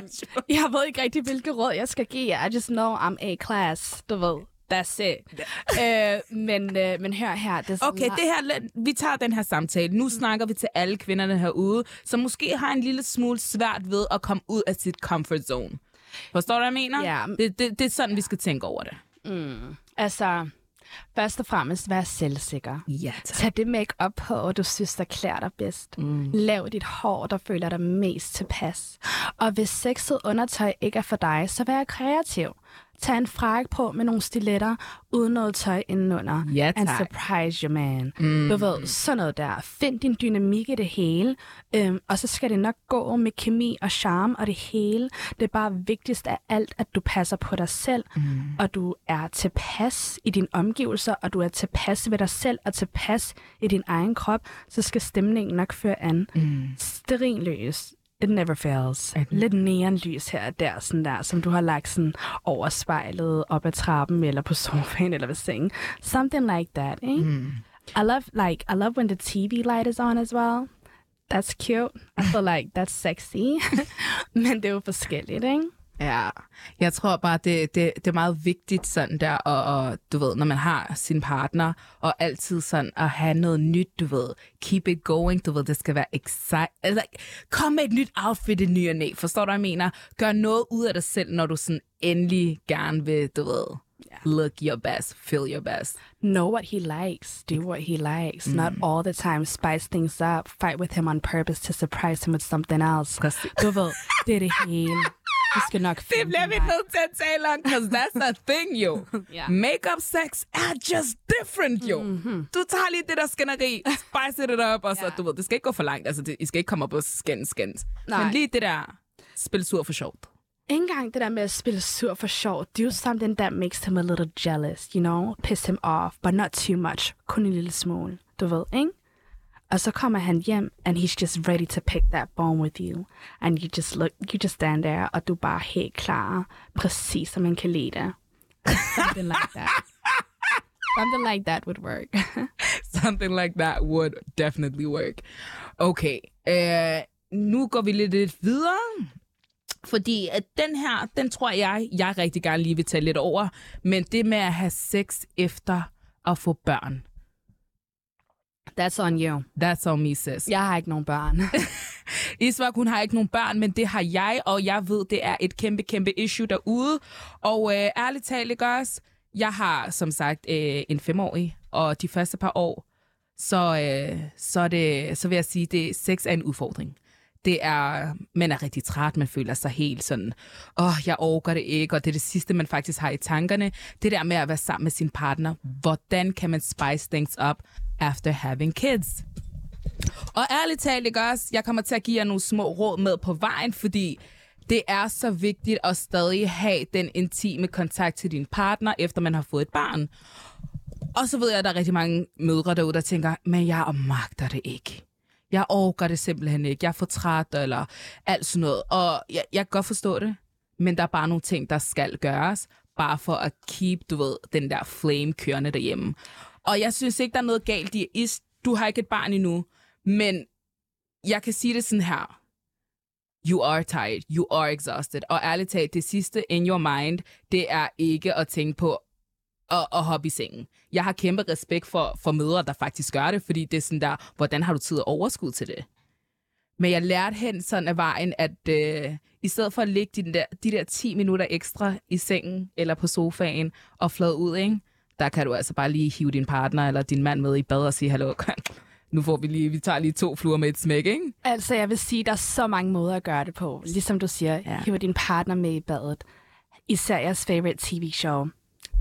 jeg ved ikke rigtig, hvilke råd jeg skal give jer. I just know I'm A-class, du ved. That's it. uh, men, uh, men hør her. Det er Okay, det her, vi tager den her samtale. Nu snakker vi til alle kvinderne herude, som måske har en lille smule svært ved at komme ud af sit comfort zone. Forstår du, hvad jeg mener? Ja. Det, det, det er sådan, vi skal tænke over det. Altså, først og fremmest, vær selvsikker. Ja, tak. Tag det make-up på, du synes, der klæder dig bedst. Mm. Lav dit hår, der føler dig mest tilpas. Og hvis sexet undertøj ikke er for dig, så vær kreativ. Tag en frak på med nogle stiletter, uden noget tøj indenunder. Ja, And tak. surprise your man. Mm. Du ved, sådan noget der. Find din dynamik i det hele, øhm, og så skal det nok gå med kemi og charme og det hele. Det er bare vigtigst af alt, at du passer på dig selv, mm. og du er tilpas i dine omgivelser, og du er tilpas ved dig selv og tilpas i din egen krop, så skal stemningen nok føre an. Mm. Sterinløs. It never fails. Lidt neonlys her og der, sådan der, som du har lagt sådan over spejlet, op ad trappen, eller på sofaen, eller ved sengen. Something like that, eh? Mm. I love, like, I love when the TV light is on as well. That's cute. I feel like that's sexy. Men det er jo forskelligt, ikke? Ja, jeg tror bare, det, det, det er meget vigtigt sådan der, og, og du ved, når man har sin partner, og altid sådan at have noget nyt, du ved, keep it going, du ved, det skal være exciting, altså, kom med et nyt outfit i ny og næ, forstår du, hvad jeg mener? Gør noget ud af dig selv, når du sådan endelig gerne vil, du ved, look your best, feel your best. Know what he likes. Do what he likes. Not all the time spice things up. Fight with him on purpose to surprise him with something else. Du ved, det er det hele. Du skal nok Det bliver vi nødt til at tale om, because that's a thing, jo. Ja. Makeup sex er just different, jo. Mm-hmm. Du tager lige det der skænderi, spice det op, og så, Ja. du ved, det skal ikke gå for langt. Altså, det, I skal ikke komme op og skændes, skændes. Men lige det der, spil sur for sjovt. Ikke engang det der med at spille sur for sjov. Do something that makes him a little jealous, you know? Piss him off, but not too much. Kun en lille smule. Du ved, ikke? Og så kommer han hjem, and he's just ready to pick that bone with you. And you just look, you just stand there, og du er bare helt klar, præcis som man kan lide det. Something like that. Something like that would work. Something like that would definitely work. Okay, øh, nu går vi lidt, lidt videre. Fordi at den her, den tror jeg, jeg rigtig gerne lige vil tage lidt over. Men det med at have sex efter at få børn. That's on you. That's on me, sis. Jeg har ikke nogen børn. Isvak, hun har ikke nogen børn, men det har jeg, og jeg ved, det er et kæmpe, kæmpe issue derude. Og øh, ærligt talt, ikke også? Jeg har, som sagt, øh, en femårig, og de første par år, så, øh, så, det, så vil jeg sige, det sex er en udfordring. Det er, man er rigtig træt, man føler sig helt sådan, åh, oh, jeg overgår det ikke, og det er det sidste, man faktisk har i tankerne. Det der med at være sammen med sin partner, hvordan kan man spice things up after having kids? Og ærligt talt, ikke også? Jeg kommer til at give jer nogle små råd med på vejen, fordi det er så vigtigt at stadig have den intime kontakt til din partner, efter man har fået et barn. Og så ved jeg, at der er rigtig mange mødre derude, der tænker, men jeg magter det ikke. Jeg overgår det simpelthen ikke. Jeg er for træt, eller alt sådan noget. Og jeg, jeg kan godt forstå det, men der er bare nogle ting, der skal gøres, bare for at keep, du ved, den der flame kørende derhjemme. Og jeg synes ikke, der er noget galt i, is, du har ikke et barn endnu, men jeg kan sige det sådan her. You are tired. You are exhausted. Og ærligt talt, det sidste in your mind, det er ikke at tænke på at, at hoppe i sengen. Jeg har kæmpe respekt for, for mødre, der faktisk gør det, fordi det er sådan der, hvordan har du tid og overskud til det? Men jeg lærte hen sådan af vejen, at øh, i stedet for at ligge de der, de der 10 minutter ekstra i sengen eller på sofaen og flade ud, ikke? Der kan du altså bare lige hive din partner eller din mand med i bad og sige, hallo, nu får vi lige, vi tager lige to fluer med et smæk, ikke? Altså, jeg vil sige, der er så mange måder at gøre det på. Ligesom du siger, Ja. hiver din partner med i badet. Især jeres favorite TV-show,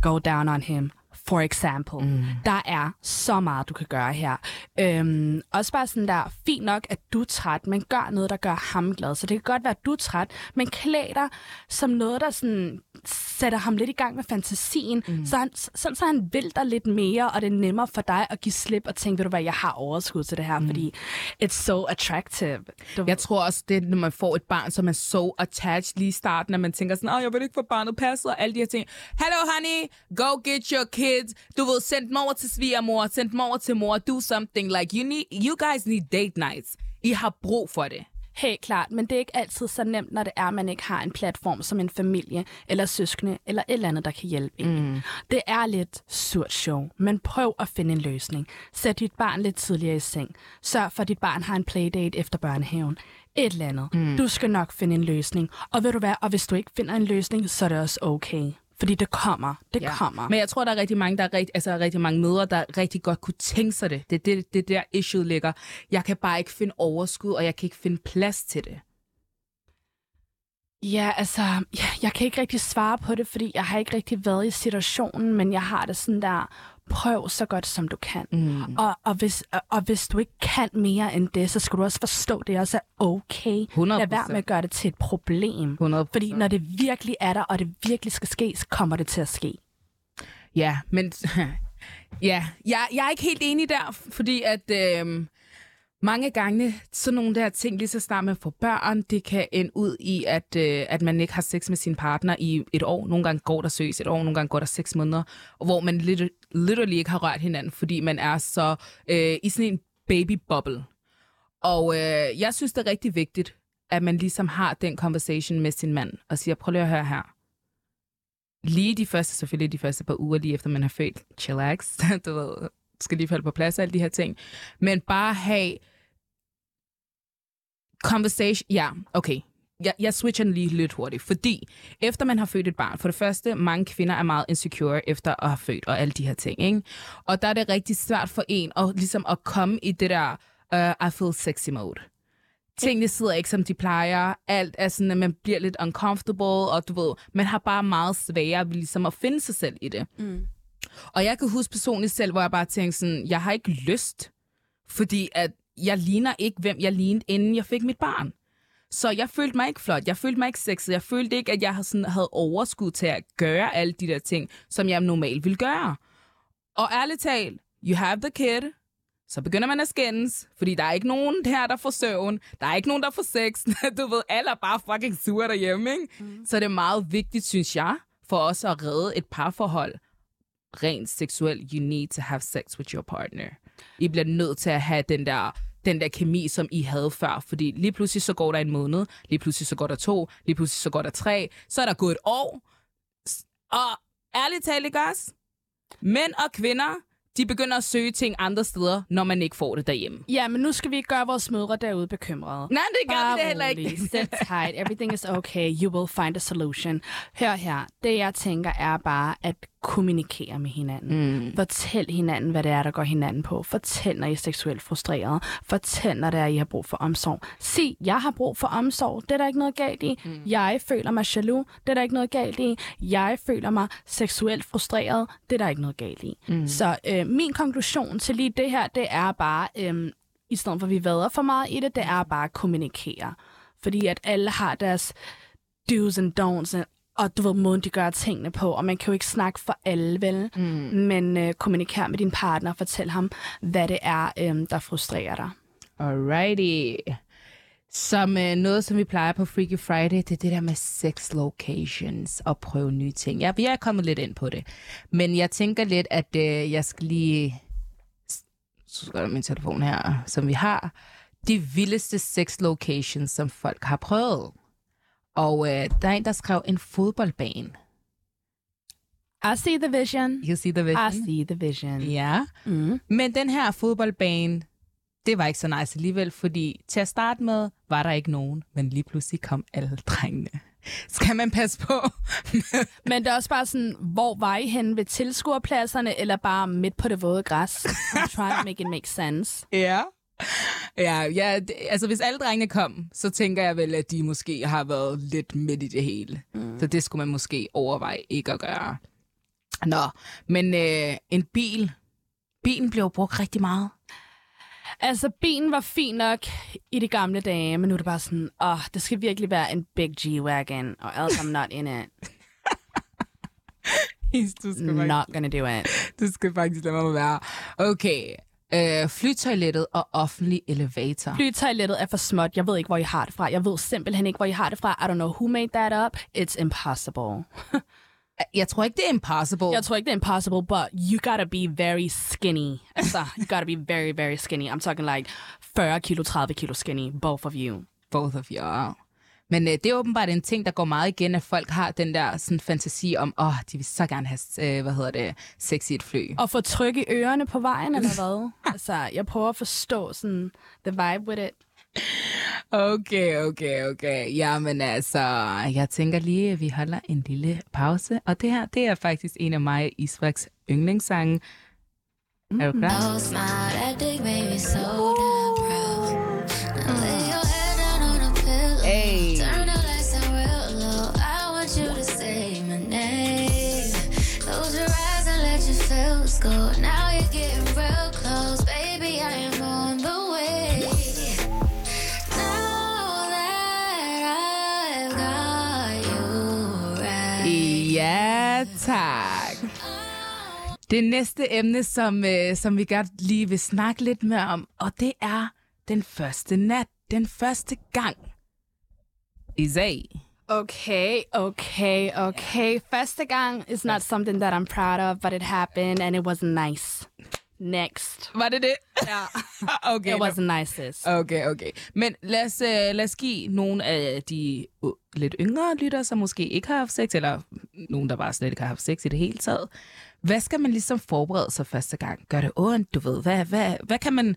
Go Down on Him, for example. Mm. Der er så meget, du kan gøre her. Øhm, også bare sådan der, fint nok, at du er træt, men gør noget, der gør ham glad. Så det kan godt være, at du er træt, men klæd dig som noget, der sådan sætter ham lidt i gang med fantasien, mm. så, han, sådan, så han vil dig lidt mere, og det er nemmere for dig at give slip og tænke, ved du hvad, jeg har overskud til det her, mm. fordi it's so attractive. Du, Jeg tror også, det når man får et barn, så er så attached lige i starten, at man tænker sådan, åh, jeg vil ikke få barnet passet, og alle de her ting. Hello, honey, go get your kids. Du ved, send dem over til svigermor, send dem over til mor, do something. Like, you, need, you guys need date nights. I har brug for det. Helt klart, men det er ikke altid så nemt, når det er, at man ikke har en platform som en familie, eller søskende, eller et eller andet, der kan hjælpe en. Mm. Det er lidt surt show, men prøv at finde en løsning. Sæt dit barn lidt tidligere i seng. Sørg for, at dit barn har en playdate efter børnehaven. Et eller andet. Mm. Du skal nok finde en løsning. Og ved du hvad, og hvis du ikke finder en løsning, så er det også okay. Fordi det kommer. Det ja. kommer. Men jeg tror, der er rigtig mange, der er rigt, altså rigtig mange mødre, der rigtig godt kunne tænke sig det. Det er det, det der issue ligger. Jeg kan bare ikke finde overskud, og jeg kan ikke finde plads til det. Ja, altså, ja, jeg kan ikke rigtig svare på det, fordi jeg har ikke rigtig været i situationen, men jeg har det sådan der, prøv så godt som du kan. Mm. Og, og, hvis, og, og hvis du ikke kan mere end det, så skal du også forstå, at det også er okay. 100%. Lad være med at gøre det til et problem. 100 Fordi når det virkelig er der, og det virkelig skal ske, så kommer det til at ske. Ja, men ja, jeg, jeg er ikke helt enig der, fordi at øh, mange gange sådan nogle der ting, lige så snart man får børn, det kan ende ud i, at, øh, at man ikke har sex med sin partner i et år. Nogle gange går der søs et år, nogle gange går der seks måneder, hvor man literally ikke har rørt hinanden, fordi man er så øh, i sådan en baby bubble. Og øh, jeg synes, det er rigtig vigtigt, at man ligesom har den conversation med sin mand, og siger, prøv lige at høre her lige de første, selvfølgelig de første par uger, lige efter man har født, chillax, du ved, skal lige falde på plads, alle de her ting. Men bare have conversation, ja, okay. Jeg, jeg switcher den lige lidt hurtigt, fordi efter man har født et barn, for det første, mange kvinder er meget insecure efter at have født og alle de her ting, ikke? Og der er det rigtig svært for en at, ligesom at komme i det der uh, I feel sexy mode tingene sidder ikke, som de plejer. Alt er sådan, at man bliver lidt uncomfortable, og du ved, man har bare meget sværere ved ligesom at finde sig selv i det. Mm. Og jeg kan huske personligt selv, hvor jeg bare tænkte sådan, jeg har ikke lyst, fordi at jeg ligner ikke, hvem jeg lignede, inden jeg fik mit barn. Så jeg følte mig ikke flot, jeg følte mig ikke sexet, jeg følte ikke, at jeg havde, sådan, havde overskud til at gøre alle de der ting, som jeg normalt ville gøre. Og ærligt talt, you have the kid, så begynder man at skændes, fordi der er ikke nogen her, der får søvn, der er ikke nogen, der får sex, du ved, alle er bare fucking sure derhjemme, ikke? Mm. Så det er meget vigtigt, synes jeg, for os at redde et parforhold rent seksuelt. You need to have sex with your partner. I bliver nødt til at have den der den der kemi, som I havde før. Fordi lige pludselig så går der en måned, lige pludselig så går der to, lige pludselig så går der tre, så er der gået et år. Og ærligt talt, ikke også? Mænd og kvinder, de begynder at søge ting andre steder, når man ikke får det derhjemme. Ja, men nu skal vi ikke gøre vores mødre derude bekymrede. Nej, det gør Bare vi det heller ikke. Sit tight. Everything is okay. You will find a solution. Hør her. Det, jeg tænker, er bare at kommunikere med hinanden. Mm. Fortæl hinanden, hvad det er, der går hinanden på. Fortæl, når I er seksuelt frustreret. Fortæl, når det er, I har brug for omsorg. Sig, jeg har brug for omsorg. Det er der ikke noget galt i. Mm. Jeg føler mig jaloux. Det er der ikke noget galt i. Jeg føler mig seksuelt frustreret. Det er der ikke noget galt i. Mm. Så øh, min konklusion til lige det her, det er bare, øh, i stedet for at vi vader for meget i det, det er bare at kommunikere. Fordi at alle har deres do's and don'ts, og du ved, måden, de gør tingene på, og man kan jo ikke snakke for alle, vel? Mm. Men øh, kommunikere med din partner, fortæl ham, hvad det er, øh, der frustrerer dig. Alrighty. Som øh, noget, som vi plejer på Freaky Friday, det er det der med sex locations og prøve nye ting. Ja, vi er kommet lidt ind på det. Men jeg tænker lidt, at øh, jeg skal lige... Så skal min telefon her, som vi har. De vildeste sex locations, som folk har prøvet. Og øh, der er en, der skrev en fodboldbane. I see the vision. You see the vision? I see the vision. Ja. Mm. Men den her fodboldbane, det var ikke så nice alligevel, fordi til at starte med var der ikke nogen, men lige pludselig kom alle drengene. Skal man passe på? Men det er også bare sådan, hvor var I henne ved tilskuerpladserne, eller bare midt på det våde græs? I'm trying to make it make sense. ja. Ja, ja det, altså hvis alle drengene kom, så tænker jeg vel, at de måske har været lidt midt i det hele. Mm. Så det skulle man måske overveje ikke at gøre. Nå, men øh, en bil, bilen blev brugt rigtig meget. Altså, bilen var fin nok i de gamle dage, men nu er det bare sådan, åh, oh, det skal virkelig være en big G-Wagon, or else I'm not in it. du, skal Not gonna do it. du skal faktisk lade mig være. Okay, øh, flytoilettet og offentlig elevator. Flytoilettet er for småt. Jeg ved ikke, hvor I har det fra. Jeg ved simpelthen ikke, hvor I har det fra. I don't know who made that up. It's impossible. Jeg tror ikke, det er impossible. Jeg tror ikke, det er impossible, but you gotta be very skinny. Altså, you gotta be very, very skinny. I'm talking like 40 kilo, 30 kilo skinny, both of you. Both of you. Men øh, det er åbenbart en ting, der går meget igen, at folk har den der sådan, fantasi om, åh, oh, de vil så gerne have, øh, hvad hedder det, sex i et fly. Og få tryk i ørerne på vejen, eller hvad? altså, jeg prøver at forstå sådan, the vibe with it. Okay, okay, okay. Jamen altså, jeg tænker lige, at vi holder en lille pause. Og det her, det er faktisk en af mig og yndlingssange. yndlingssange. Er du klar? Oh, smart I dig, baby, so Det næste emne, som, øh, som vi godt lige vil snakke lidt mere om, og det er den første nat, den første gang. Isai. Okay, okay, okay. Første gang is not something that I'm proud of, but it happened and it wasn't nice. Next. Var det det? Ja. okay. It wasn't nice, sis. Okay, okay. Men lad os, øh, lad os give nogle af de uh, lidt yngre lyttere, som måske ikke har haft sex, eller nogen, der bare slet ikke har haft sex i det hele taget. Hvad skal man ligesom forberede sig første gang? Gør det ondt, du ved? Hvad, hvad, hvad kan man...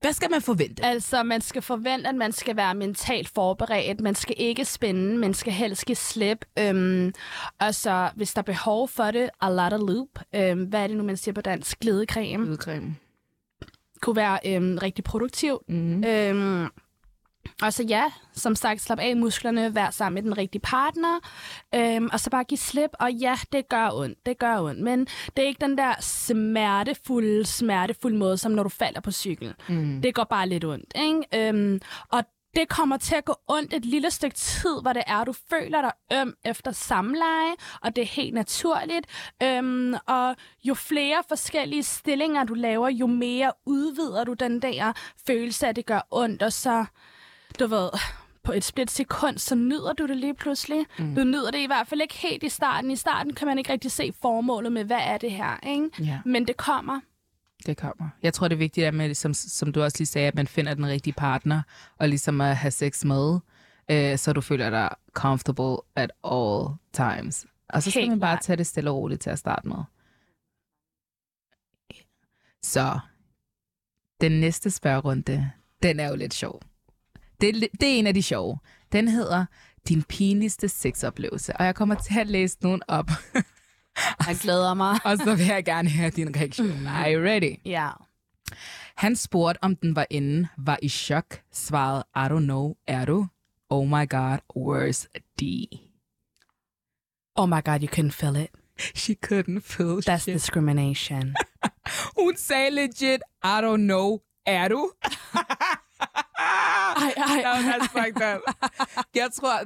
Hvad skal man forvente? Altså, man skal forvente, at man skal være mentalt forberedt. Man skal ikke spænde, man skal helst give slip. Øhm, og så, hvis der er behov for det, a lot of loop. Øhm, hvad er det nu, man siger på dansk? Glidecreme. Udcreme. Kunne være øhm, rigtig produktiv. Mm. Øhm, og så ja, som sagt, slap af musklerne, vær sammen med den rigtige partner, øhm, og så bare give slip. Og ja, det gør ondt, det gør ondt, men det er ikke den der smertefulde, smertefulde måde, som når du falder på cykel. Mm. Det går bare lidt ondt, ikke? Øhm, og det kommer til at gå ondt et lille stykke tid, hvor det er, du føler dig øm efter samleje, og det er helt naturligt. Øhm, og jo flere forskellige stillinger, du laver, jo mere udvider du den der følelse af, at det gør ondt, og så, du ved, på et split sekund, så nyder du det lige pludselig. Mm. Du nyder det i hvert fald ikke helt i starten. I starten kan man ikke rigtig se formålet med, hvad er det her, ikke? Ja. Men det kommer. Det kommer. Jeg tror, det er vigtigt, at man, som, som du også lige sagde, at man finder den rigtige partner, og ligesom at have sex med, øh, så du føler dig comfortable at all times. Og så skal Helt man bare tage det stille og roligt til at starte med. Så, den næste spørgerunde, den er jo lidt sjov. Det, er det er en af de sjove. Den hedder Din pinligste sexoplevelse. Og jeg kommer til at læse nogen op. Jeg glæder mig. og så vil jeg gerne høre din reaktion. Are you ready? Ja. Han spurgte, om den var inde, var i chok, svarede, I don't know, er du? Oh my god, where's D? Oh my god, you couldn't feel it. She couldn't feel That's shit. discrimination. Hun sagde legit, I don't know, er du? Ej, ej, No, that's fucked up. Jeg tror,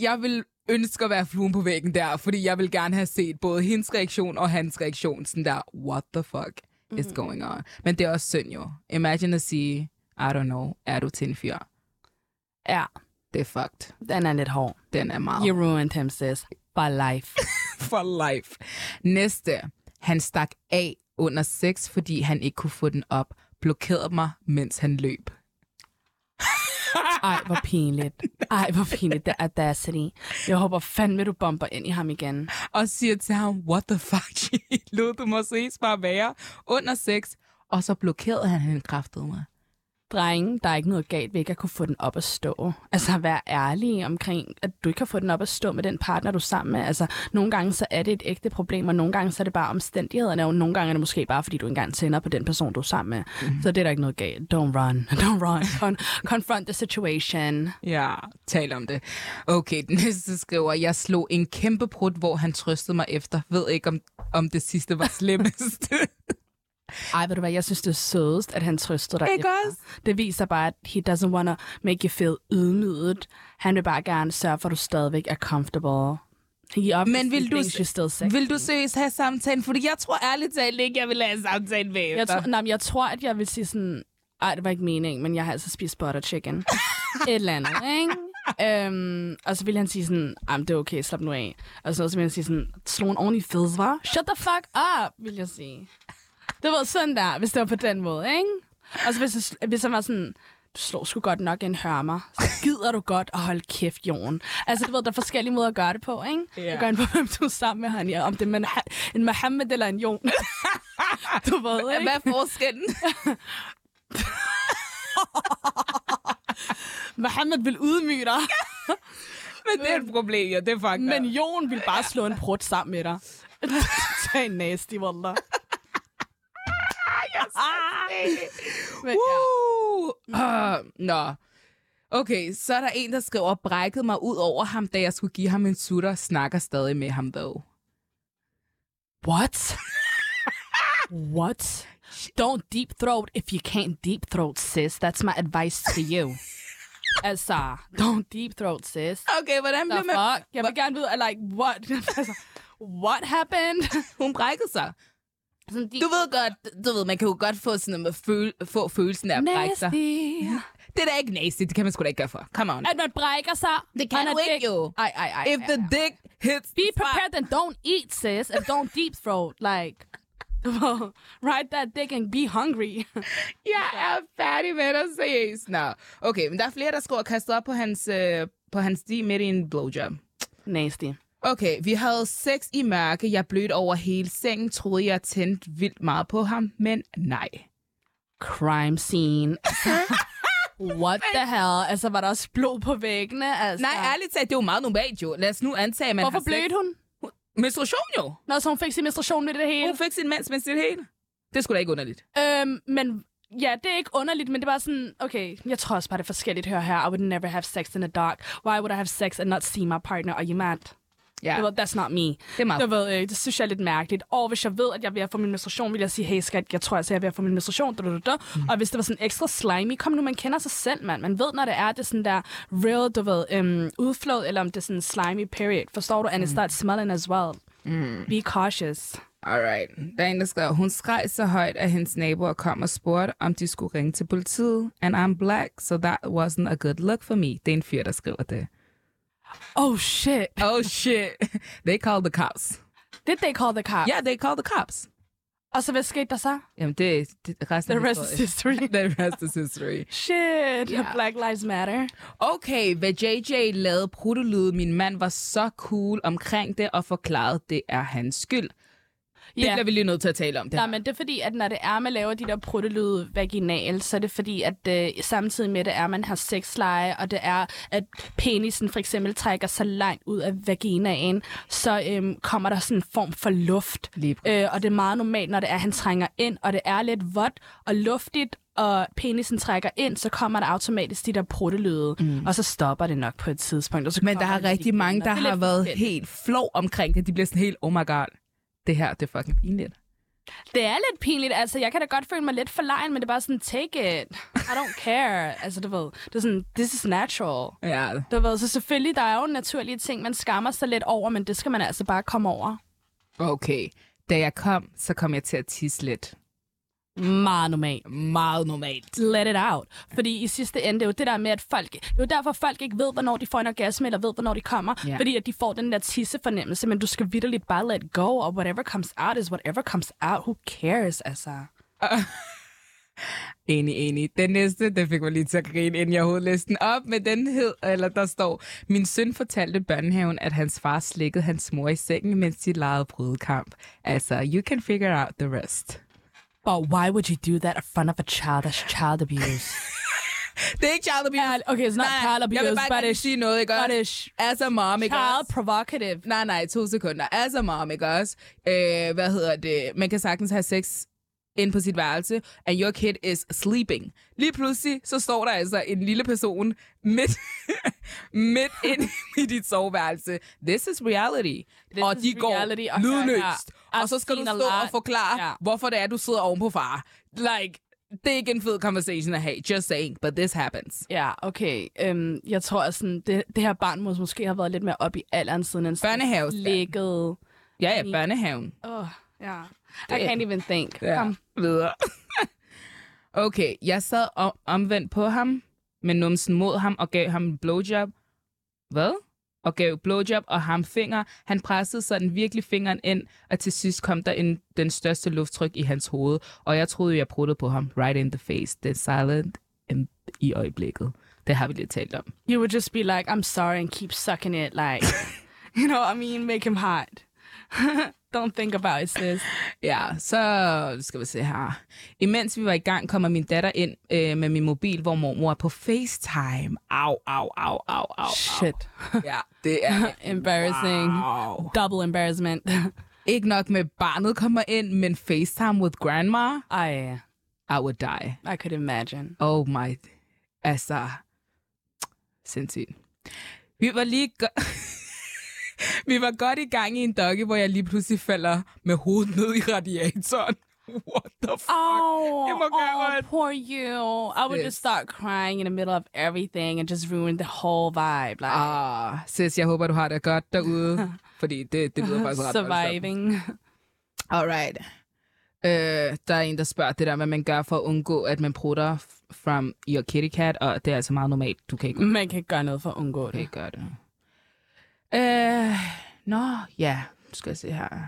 jeg vil ønske at være fluen på væggen der, fordi jeg vil gerne have set både hendes reaktion og hans reaktion. Sådan der, what the fuck is going on? Men det er også synd jo. Imagine at sige, I don't know, er du til en fyr? Ja, Det er fucked. den er lidt hård. Den er meget You ruined him, sis. For life. for life. Næste. Han stak af under sex, fordi han ikke kunne få den op. Blokerede mig, mens han løb. Ej, hvor pinligt. Ej, hvor pinligt. The audacity. Jeg håber fandme, du bomber ind i ham igen. Og siger til ham, what the fuck, Lod du mig ses bare være under sex. Og så blokerede han hende kraftet mig. Drenge, der er ikke noget galt ved ikke at kunne få den op at stå. Altså, vær ærlig omkring, at du ikke kan få den op at stå med den partner, du er sammen med. Altså, nogle gange så er det et ægte problem, og nogle gange så er det bare omstændighederne, og nogle gange er det måske bare, fordi du engang tænder på den person, du er sammen med. Mm-hmm. Så det er der ikke noget galt. Don't run. Don't run. Con- confront the situation. Ja, tal om det. Okay, den næste skriver, jeg slog en kæmpe prut, hvor han trøstede mig efter. Ved ikke, om, om det sidste var slemmest. Ej, ved du hvad, jeg synes, det er sødest, at han trøster dig. Ikke også? Det viser bare, at he doesn't wanna make you feel ydmyget. Han vil bare gerne sørge for, at du stadigvæk er comfortable. He Men vil du, still vil du seriøst have samtalen? Fordi jeg tror ærligt talt ikke, jeg vil have samtalen bagefter. jeg, tror, nej, jeg tror, at jeg vil sige sådan, ej, det var ikke meningen, men jeg har altså spist butter chicken. Et eller andet, ikke? Øhm, og så vil han sige sådan, jamen det er okay, slap nu af. Og så, så vil han sige sådan, slå en ordentlig feds, var? Shut the fuck up, vil jeg sige. Det var sådan der, hvis det var på den måde, ikke? Og så hvis, hvis han var sådan, du slår sgu godt nok en hørmer, så gider du godt at holde kæft, Jon. Altså, du ved, der er forskellige måder at gøre det på, ikke? Yeah. Det gør an på, hvem du er sammen med, han, ja. Om det er en, en Mohammed eller en Jon. du ved, ikke? Hvad er forskellen? Mohammed vil ydmyge dig, Men det er et problem, ja. Det er fucked men. Jon vil bare slå en prut sammen med dig. Tag en nasty, wallah. Men, ja. Uh, nå. Okay, så er der en, der skriver, brækkede mig ud over ham, da jeg skulle give ham en sutter, snakker stadig med ham, though. What? What? Don't deep throat if you can't deep throat, sis. That's my advice to you. altså, don't deep throat, sis. Okay, hvordan bliver man... fuck? Jeg vil gerne vide, like, what? altså, what happened? Hun brækkede sig. Sådan, de, Du ved godt, du ved, man kan jo godt få sådan noget med føl, få følelsen af at brække sig. Nasty. Det er da ikke nasty, det kan man sgu da ikke gøre for. Come on. At man brækker sig. Det kan du ikke dick. jo. Ej, ej, ej. If ej, the ej. dick hits Be the prepared and don't eat, sis. And don't deep throat. Like, ride that dick and be hungry. Jeg er færdig med dig, seriøst. Nå, okay, men der er flere, der skriver kastet op på hans, øh, på hans sti midt i en blowjob. Nasty. Okay, vi havde sex i mørke. Jeg blødte over hele sengen. Troede, jeg tændte vildt meget på ham, men nej. Crime scene. What the hell? Altså, var der også blod på væggene? Altså, Nej, ærligt talt, det er jo meget normalt jo. Lad os nu antage, at man Hvorfor blødte hun? Menstruation jo. Nå, så hun fik sin menstruation i det hele. Hun fik sin mens, mens det hele. Det skulle da ikke underligt. Øhm, men ja, det er ikke underligt, men det bare sådan, okay, jeg tror også bare, det er forskelligt. Hør her, I would never have sex in the dark. Why would I have sex and not see my partner? Are you mad? Ja, ved, that's not me. det er meget. Jeg ved, øh, det synes jeg er lidt mærkeligt. Og hvis jeg ved, at jeg er ved at få min menstruation, vil jeg sige, hey skat, jeg tror altså, jeg er ved at få min menstruation. Da, da, da. Mm. Og hvis det var sådan ekstra slimy, kom nu, man kender sig selv, mand. Man ved, når det er, det er sådan der real, du ved, um, udflod, eller om det er sådan slimy period. Forstår du? And it starts smelling as well. Mm. Be cautious. Alright. Der er en, der skriver, hun skreg så højt, at hendes naboer kom og spurgte, om de skulle ringe til politiet. And I'm black, so that wasn't a good look for me. Det er en fyr, der skriver det. Oh shit. Oh shit. They called the cops. Did they call the cops? Yeah, they called the cops. Og så hvad skete der så? Jamen, det, det resten The rest is history. The rest is history. Shit. Ja. Black Lives Matter. Okay, hvad JJ lavede pruttelyd. Min mand var så cool omkring det og forklarede, det er hans skyld. Det Ja. bliver vi lige nødt til at tale om det. Nej, men det er fordi, at når det er, man laver de der pruttelyde vaginal, så er det fordi, at øh, samtidig med det er, at man har sexleje, og det er, at penisen for eksempel trækker så langt ud af vaginaen, så øhm, kommer der sådan en form for luft. Øh, og det er meget normalt, når det er, at han trænger ind, og det er lidt vådt og luftigt, og penisen trækker ind, så kommer der automatisk de der pruttelyde, mm. og så stopper det nok på et tidspunkt. Og så Men der de rigtig mange, der er har været helt flov omkring det. De bliver sådan helt, oh my god, det her, det er fucking pinligt. Det er lidt pinligt. Altså, jeg kan da godt føle mig lidt for lejen, men det er bare sådan, take it. I don't care. altså, du ved, det er sådan, this is natural. Ja, Du ved, så selvfølgelig, der er jo naturlige ting, man skammer sig lidt over, men det skal man altså bare komme over. okay. Da jeg kom, så kom jeg til at tisse lidt. Meget normalt. Meget normalt. Let it out. Fordi i sidste ende, det er jo det der med, at folk... Det er jo derfor, folk ikke ved, hvornår de får en orgasme, eller ved, hvornår de kommer. Ja. Fordi at de får den der tissefornemmelse, men du skal vidderligt bare let go, og whatever comes out is whatever comes out. Who cares, altså? Enig, enig. Den næste, den fik mig lige til at grine, inden jeg overhovedet læste den op. Men den hed, eller der står, min søn fortalte børnehaven, at hans far slikkede hans mor i sengen, mens de legede brydekamp. Altså, you can figure out the rest. But why would you do that in front of a child? That's child abuse. Det er ikke child abuse. Yeah, okay, it's not child abuse, jeg vil bare but it's- sige noget, ikke but it's As a mom, ikke child også? provocative. Nej, nej, to sekunder. As a mom, ikke også? Øh, hvad hedder det? Man kan sagtens have sex ind på sit værelse, and your kid is sleeping. Lige pludselig, så står der altså en lille person midt, midt ind i dit soveværelse. This is reality. This og is de går reality, og lydløst. Og så skal du stå og forklare, Ja. hvorfor det er, du sidder oven på far. Like, det er ikke en fed conversation at have. Just saying, but this happens. Ja, okay. Øhm, jeg tror, at sådan, det, det her barn må måske have været lidt mere op i alderen, siden sådan Børnehavestand. ligget... Ja, ja, børnehaven. Åh, ja. I Det- can't even think. Ja, Kom. videre. okay, jeg sad om, omvendt på ham, med numsen mod ham og gav ham en blowjob. Hvad? Og gav blowjob og ham finger. Han pressede sådan virkelig fingeren ind, og til sidst kom der en, den største lufttryk i hans hoved. Og jeg troede, jeg pruttede på ham right in the face. Er silent i øjeblikket. Det har vi lidt talt om. You would just be like, I'm sorry, and keep sucking it. Like, you know what I mean? Make him hot. Don't think about it, sis. Ja, så skal vi se her. Imens vi var i gang, kommer min datter ind øh, med min mobil, hvor mormor er på FaceTime. Au, au, au, au, au, au. Shit. Ja, det er Embarrassing. Wow. Double embarrassment. Ikke nok med, barnet kommer ind, men FaceTime with grandma, I, I would die. I could imagine. Oh my... Altså... Sindssygt. Vi var lige... Vi var godt i gang i en doggy, hvor jeg lige pludselig falder med hovedet ned i radiatoren. What the fuck? Oh, oh, poor you. I would Yes. just start crying in the middle of everything and just ruin the whole vibe. Like, Ah, sis, jeg håber, du har det godt derude. Fordi det, det lyder faktisk ret. Surviving. Alright. Øh, der er en, der spørger det der, hvad man gør for at undgå, at man prutter from your kitty cat, og det er altså meget normalt. Du kan ikke, Man kan ikke gøre noget for at undgå kan det. ikke gøre det. Øh, nå, ja, nu skal jeg se her.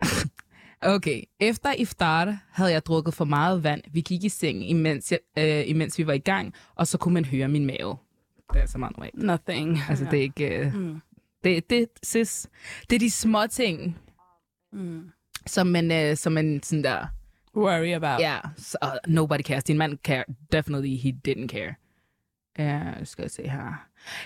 okay, efter iftar havde jeg drukket for meget vand. Vi gik i seng, imens, jeg, øh, imens vi var i gang, og så kunne man høre min mave. Det er altså meget normalt. Nothing. Altså, det er ikke... Øh, Mm. det, det, sis, det er de små ting, Mm. som man, øh, som man sådan der... Worry about. Ja, så uh, nobody cares. Din mand care. Definitely he didn't care. Uh, skal jeg se huh?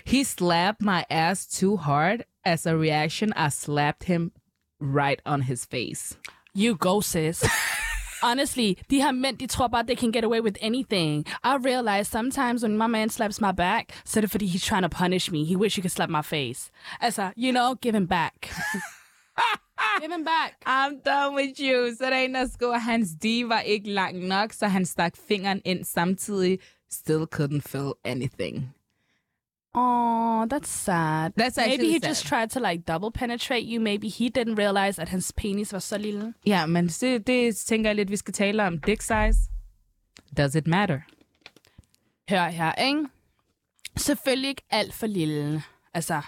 He slapped my ass too hard. As a reaction, I slapped him right on his face. You go, sis. Honestly, de her mænd, de tror bare, they can get away with anything. I realize sometimes when my man slaps my back, så er det fordi, he's trying to punish me. He wish he could slap my face. Altså, you know, give him back. give him back. I'm done with you. Så der er en, der skriver, hans D var ikke lang nok, så han stak fingeren ind samtidig. Still couldn't feel anything. Oh, that's sad. That's Maybe actually he sad. just tried to like double penetrate you. Maybe he didn't realize at hans penis var så lille. Ja, men det, det tænker jeg lidt, vi skal tale om. Dick size. Does it matter? Hør her, ikke? Selvfølgelig ikke alt for lille. Altså,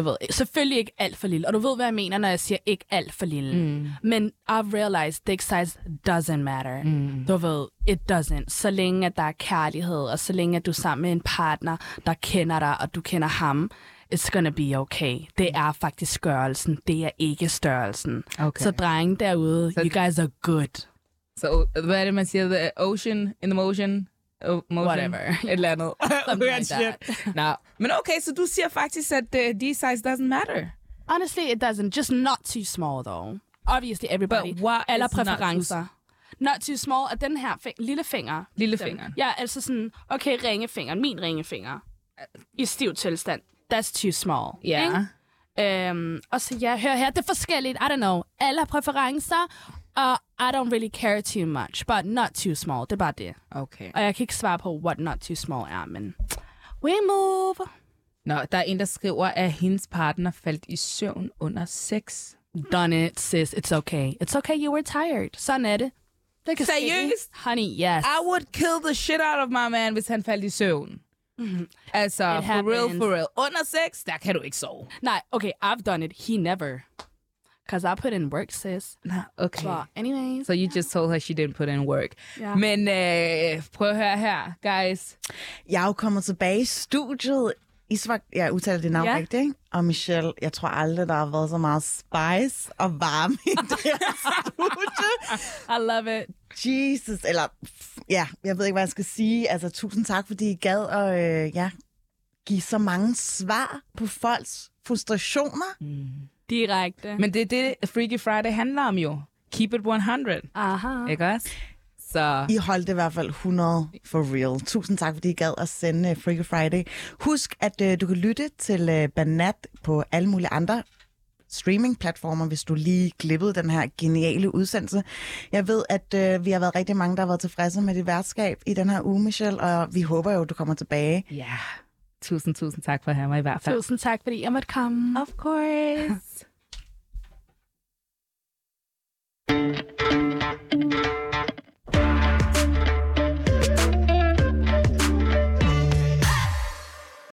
du ved, selvfølgelig ikke alt for lille. Og du ved, hvad jeg mener, når jeg siger ikke alt for lille. Mm. Men I've realized dick size doesn't matter. Mm. Du ved, it doesn't. Så længe, at der er kærlighed, og så længe, at du er sammen med en partner, der kender dig, og du kender ham, it's gonna be okay. Det er faktisk størrelsen, det er ikke størrelsen. Okay. Så drenge derude, Så- you guys are good. Så hvad er det, man siger? The ocean in the motion? Oh, motion? Whatever. Et eller andet. Weird like shit. Nå, men okay, så du siger faktisk, at uh, D-size doesn't matter. Honestly, it doesn't. Just not too small, though. Obviously, everybody. But what not too præferencer. Not too small. Og den her fing- lille finger. Lillefingeren. Ja, altså sådan, okay, ringefingeren, min ringefinger. I stiv tilstand. That's too small. Ja. Ikke? Øhm, og så ja, hør her, det er forskelligt. I don't know. Alle præferencer, og I don't really care too much. But not too small. Det er bare det. Okay. Og jeg kan ikke svare på, what not too small er, men... We move. Nå, der er en, der skriver, at hendes partner faldt i søvn under sex. Done it, sis. It's okay. It's okay, you were tired. Sådan er det. det kan. Seriøst? Honey, yes. I would kill the shit out of my man, hvis han faldt i søvn. Altså, Mm-hmm. It for real, happens. for real. Under sex, der kan du ikke sove. Nej, okay, I've done it. He never. Because I put in work, sis. Nå, okay. But anyways. So you just told her she didn't put in work. Ja. Men øh, prøv at høre her, guys. Jeg er jo kommet tilbage i studiet. Isvak, jeg udtaler dit navn Ja. ja. rigtigt, ikke? Og Michelle, jeg tror aldrig, der har været så meget spice og varme i det her studie. I love it. Jesus, eller ja, jeg ved ikke, hvad jeg skal sige. Altså, tusind tak, fordi I gad at øh, ja, give så mange svar på folks frustrationer. Direkte. Men det er det, Freaky Friday handler om jo. Keep it 100. Aha. Ikke også? Så I holdt det i hvert fald 100 for real. Tusind tak, fordi I gad at sende uh, Freaky Friday. Husk, at uh, du kan lytte til uh, Banat på alle mulige andre streamingplatformer, hvis du lige glippede den her geniale udsendelse. Jeg ved, at uh, vi har været rigtig mange, der har været tilfredse med dit værtskab i den her uge, Michelle, og vi håber jo, du kommer tilbage. ja, Tusind, tusind tak for at have mig i hvert fald. Tusind tak, fordi jeg måtte komme. Of course.